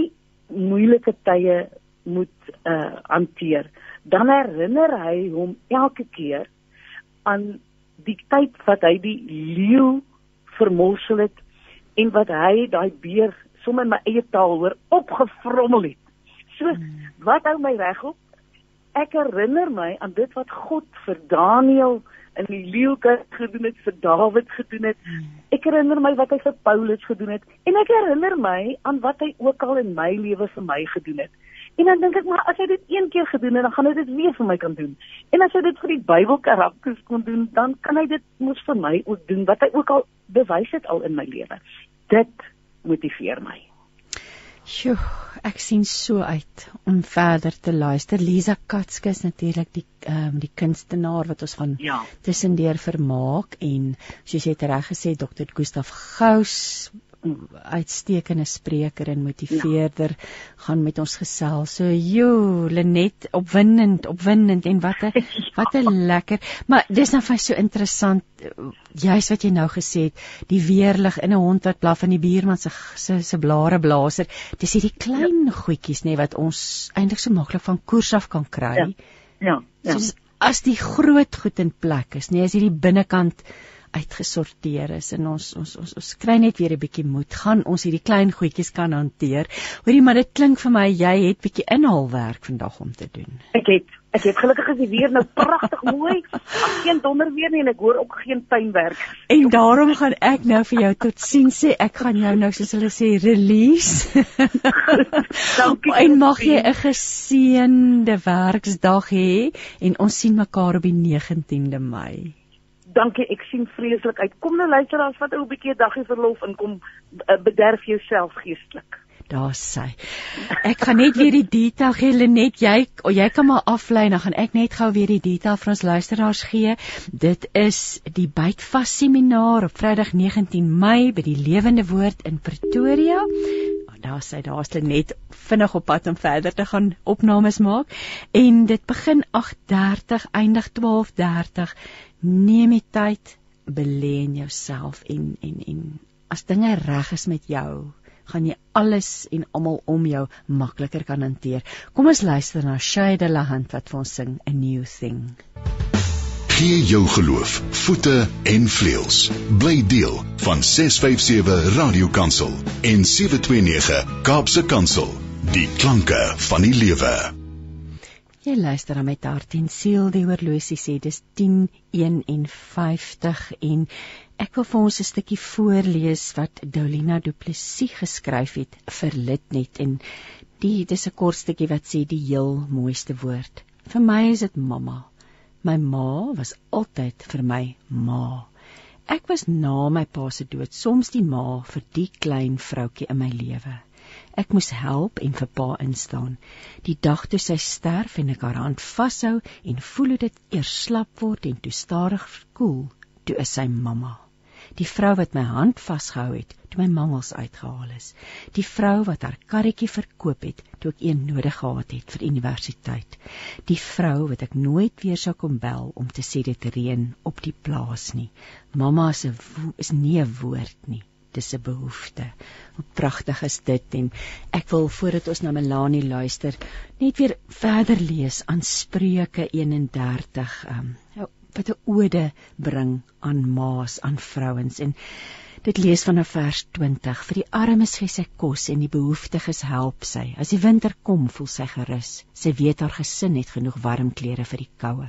moeilike tye moet uh hanteer, dan herinner hy hom elke keer aan die tyd wat hy die leeu vermorsel het en wat hy daai beer sommer my eie taal hoor opgevrommel het. So wat hou my reg op? Ek herinner my aan dit wat God vir Daniël in die leeukas gedoen het, vir Dawid gedoen het. Ek herinner my wat hy vir Paulus gedoen het en ek herinner my aan wat hy ook al in my lewe vir my gedoen het. En dan dink ek maar as hy dit een keer gedoen het, dan gaan hy dit weer vir my kan doen. En as hy dit vir die Bybelkarakters kon doen, dan kan hy dit mos vir my ook doen wat hy ook al bewys het al in my lewe. Dit motiveer my. Sjoe, ek sien so uit om verder te luister. Lisa Katske is natuurlik die ehm um, die kunstenaar wat ons van ja. tussendeur vermaak en soos jy reg gesê Dr. Gustaf Gous uitstekende spreker en motiveerder ja. gaan met ons gesels. So jo, Lenet, opwindend, opwindend en wat 'n [laughs] ja. wat 'n lekker. Maar dis nou vir so interessant juist wat jy nou gesê het, die weerlig in 'n hond wat blaf in die buurman se se se blare blaser. Dis hierdie klein ja. goedjies nê wat ons eintlik so maklik van koers af kan kry. Ja. Ja. ja. So, as die groot goed in plek is, nê, as hierdie binnekant uitgesorteer is en ons ons ons ons kry net weer 'n bietjie moed gaan ons hierdie klein goedjies kan hanteer. Hoorie maar dit klink vir my jy het bietjie inhaalwerk vandag om te doen. Ek het ek het gelukkig is die weer nou pragtig mooi. Ag geen donder weer nie en ek hoor ook geen tuinwerk. En daarom gaan ek nou vir jou tot sien sê ek gaan jou nou soos hulle sê release. [laughs] Dankie. en mag jy 'n geseënde werksdag hê en ons sien mekaar op die 19de Mei dankie, ek sien vreeslik uit. Kom nou luister as wat 'n bietjie daggie verlof en kom uh, bederf jouself geestelik. Daar sê. Ek gaan net weer die detail gee Lenet, jy oh, jy kan maar aflei dan gaan ek net gou weer die detail vir ons luisteraars gee. Dit is die Bytvas seminaar op Vrydag 19 Mei by die Lewende Woord in Pretoria. Oh, daar sê daar's Lenet vinnig op pad om verder te gaan opnames maak en dit begin 8:30 eindig 12:30 neem die tyd belê in jouself en en en as dinge reg is met jou gaan jy alles en almal om jou makliker kan hanteer. Kom ons luister na Shade Lahand wat vir ons sing A New Thing. Gee jou geloof voete en vleuels. Bly deel van 657 Radio Kansel en 729 Kaapse Kansel. Die klanke van die lewe. Jy luister aan met hart en siel die horlosie sê dis 10:51 en ek wil vir ons 'n stukkie voorlees wat Dolina Du Plessis geskryf het vir Litnet en die dis 'n kort stukkie wat sê die heel mooiste woord. Vir my is dit mamma. My ma was altyd vir my ma. Ek was na my pa se dood soms die ma vir die klein vroutjie in my lewe. Ek moes help en vir pa instaan. Die dag toe sy sterf en ek haar hand vashou en voel hoe dit eers slap word en toe stadig koel, toe is sy mamma. Die vrou wat my hand vasgehou het toe my mangels uitgehaal is. Die vrou wat haar karretjie verkoop het toe ek een nodig gehad het vir universiteit. Die vrou wat ek nooit weer sou kom bel om te sê dit reën op die plaas nie. Mamma se is nie 'n woord nie dis 'n behoefte. Hoe pragtig is dit en ek wil voordat ons na Melanie luister, net weer verder lees aan Spreuke 31, ehm um, wat 'n ode bring aan maas, aan vrouens en dit lees van vers 20 vir die armes gee sy kos en die behoeftiges help sy. As die winter kom, voel sy gerus. Sy weet haar gesin het genoeg warm klere vir die koue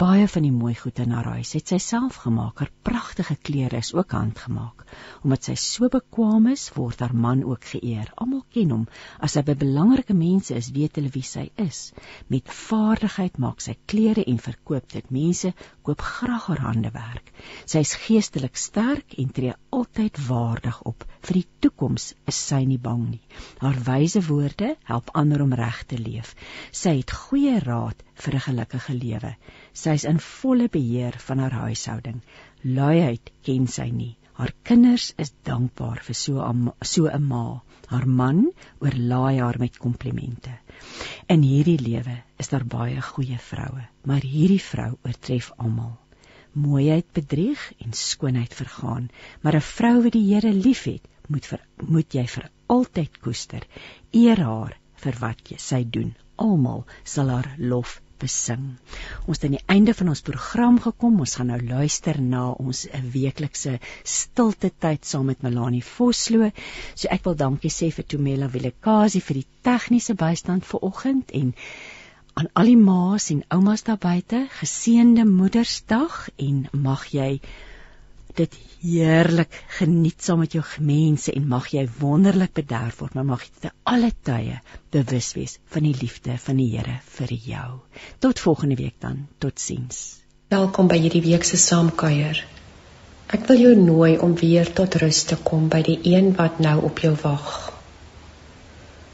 baie van die mooi goed in haar huis het sy self gemaak. Haar pragtige klere is ook handgemaak. Omdat sy so bekwame is, word haar man ook geëer. Almal ken hom. As hy by belangrike mense is, weet hulle wie sy is. Met vaardigheid maak sy klere en verkoop dit. Mense koop graag haar handewerk. Sy is geestelik sterk en tree altyd waardig op. Vir die toekoms is sy nie bang nie. Haar wyse woorde help ander om reg te leef. Sy het goeie raad vir 'n gelukkige lewe. Sy is in volle beheer van haar huishouding. Luiheid ken sy nie. Haar kinders is dankbaar vir so 'n so 'n ma. Haar man oorlaai haar met komplimente. In hierdie lewe is daar baie goeie vroue, maar hierdie vrou oortref almal. Mooiheid bedrieg en skoonheid vergaan, maar 'n vrou wat die Here liefhet, moet vir moet jy vir altyd koester. Eer haar vir wat jy sy doen. Almal sal haar lof besing. Ons het aan die einde van ons program gekom. Ons gaan nou luister na ons 'n weeklikse stilte tyd saam met Melanie Vosloo. So ek wil dankie sê vir Tumela Vilakazi vir die tegniese bystand vir oggend en aan al die ma's en oumas daar buite, geseënde Moedersdag en mag jy dit heerlik geniet saam met jou mense en mag jy wonderlik bederf word, maar mag jy te alle tye bewus wees van die liefde van die Here vir jou. Tot volgende week dan. Totsiens. Welkom by hierdie week se saamkuier. Ek wil jou nooi om weer tot rus te kom by die een wat nou op jou wag.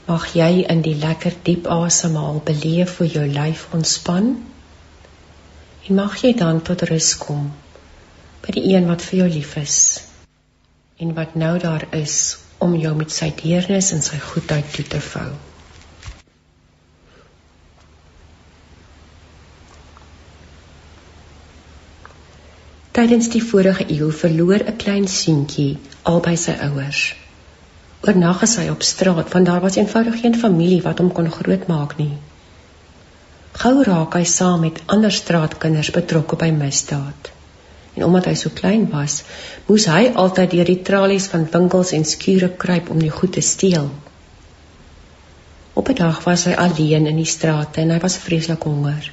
Mag jy in die lekker diep asemhaal beleef hoe jou lyf ontspan. En mag jy dan tot rus kom by die een wat vir jou lief is en wat nou daar is om jou met sy deernis en sy goedheid toe te vou. Tydens die vorige eeu verloor 'n klein seentjie albei sy ouers. Oornag is hy op straat want daar was eenvoudig geen familie wat hom kon grootmaak nie. Gou raak hy saam met ander straatkinders betrokke by misdaad en omdat hy so klein was, moes hy altyd deur die tralies van winkels en skure kruip om die goed te steel. Op 'n dag was hy alleen in die strate en hy was vreeslik honger.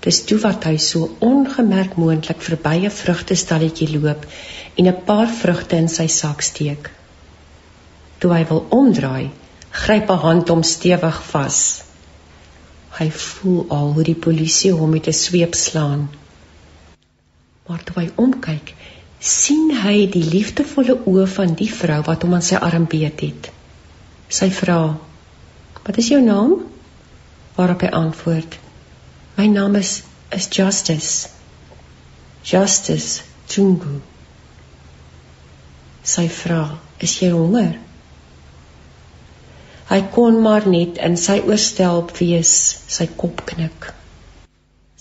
Dis toe wat hy so ongemerk moontlik verby 'n vrugtestalletjie loop en 'n paar vrugte in sy sak steek. Toe hy wil omdraai, gryp 'n hand hom stewig vas. Hy voel al hoe die polisie hom met 'n sweep slaan. Maar toe hy omkyk, sien hy die liefdevolle oë van die vrou wat hom aan sy arm beet het. Sy vra: "Wat is jou naam?" Waarop hy antwoord: "My naam is is Justice." Justice Tungu. Sy vra: "Is jy honger?" Hy kon maar net in sy oorstelp wees, sy kop knik.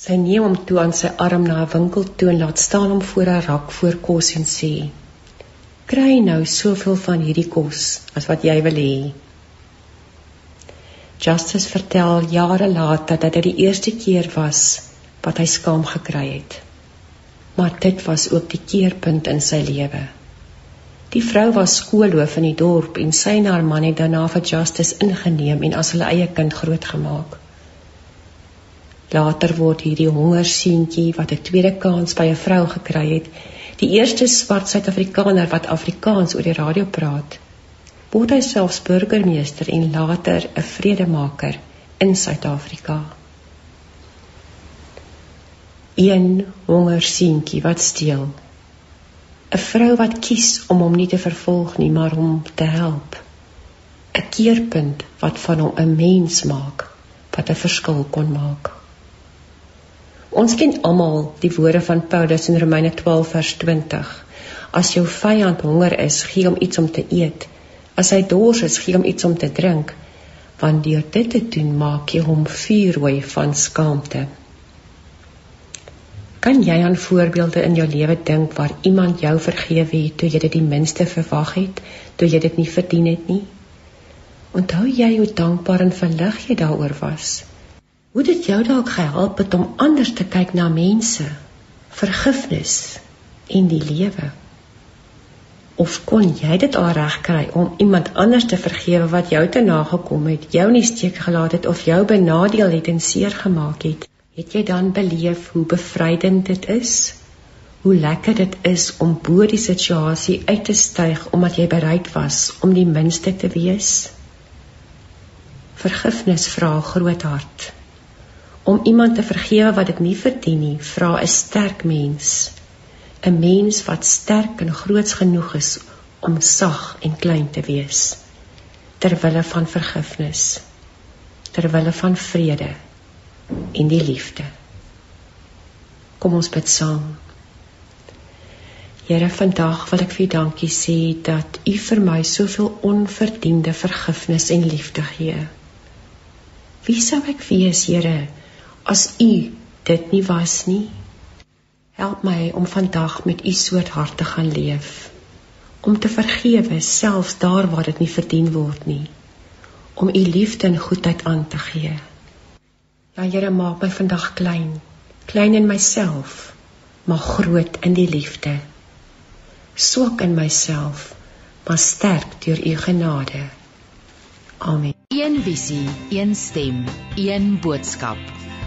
Sy neem hom toe aan sy arm na 'n winkel toe en laat staan hom voor 'n rak voor kos en sê: kry nou soveel van hierdie kos as wat jy wil hê. Justice vertel jare later dat dit die eerste keer was wat hy skaam gekry het. Maar dit was ook die keerpunt in sy lewe. Die vrou was skoolhoof in die dorp en sy en haar man het daarna vir Justice ingeneem en as hulle eie kind grootgemaak. Later word hierdie hongerseentjie wat 'n tweede kans by 'n vrou gekry het, die eerste swart Suid-Afrikaner wat Afrikaans oor die radio praat. Word hy selfs burgemeester en later 'n vredemaker in Suid-Afrika. Een hongerseentjie wat steel. 'n Vrou wat kies om hom nie te vervolg nie, maar om te help. 'n Keerpunt wat van hom 'n mens maak, wat 'n verskil kon maak. Ons ken almal die woorde van Paulus in Romeine 12 vers 20. As jou vyand honger is, gee hom iets om te eet. As hy dors is, gee hom iets om te drink. Want deur dit te doen, maak jy hom vuurrooi van skaamte. Kan jy aan voorbeelde in jou lewe dink waar iemand jou vergewe het toe jy dit die minste verwag het, toe jy dit nie verdien het nie? Onthou jy hoe dankbaar en verlig jy daaroor was? Hoe dit jou dalk gehelp het om anders te kyk na mense, vergifnis en die lewe? Of kon jy dit al regkry om iemand anders te vergewe wat jou te nagekom het, jou nie steek gelaat het of jou benadeel het en seer gemaak het? Het jy dan beleef hoe bevrydend dit is? Hoe lekker dit is om bo die situasie uit te styg omdat jy bereid was om die minste te wees? Vergifnis vra groot hart om iemand te vergewe wat dit nie verdien nie, vra 'n sterk mens. 'n Mens wat sterk en groots genoeg is om sag en klein te wees ter wille van vergifnis, ter wille van vrede en die liefde. Kom ons bid saam. Here, vandag wil ek vir U dankie sê dat U vir my soveel onverdiende vergifnis en liefde gee. Wie sou ek wees, Here? As u dit nie was nie. Help my om vandag met u soort hart te gaan leef. Om te vergewe selfs daar waar dit nie verdien word nie. Om u liefde en goedheid aan te gee. Ja Here, maak my vandag klein. Klein in myself, maar groot in die liefde. Swak in myself, maar sterk deur u genade. Amen. Een visie, een stem, een boodskap.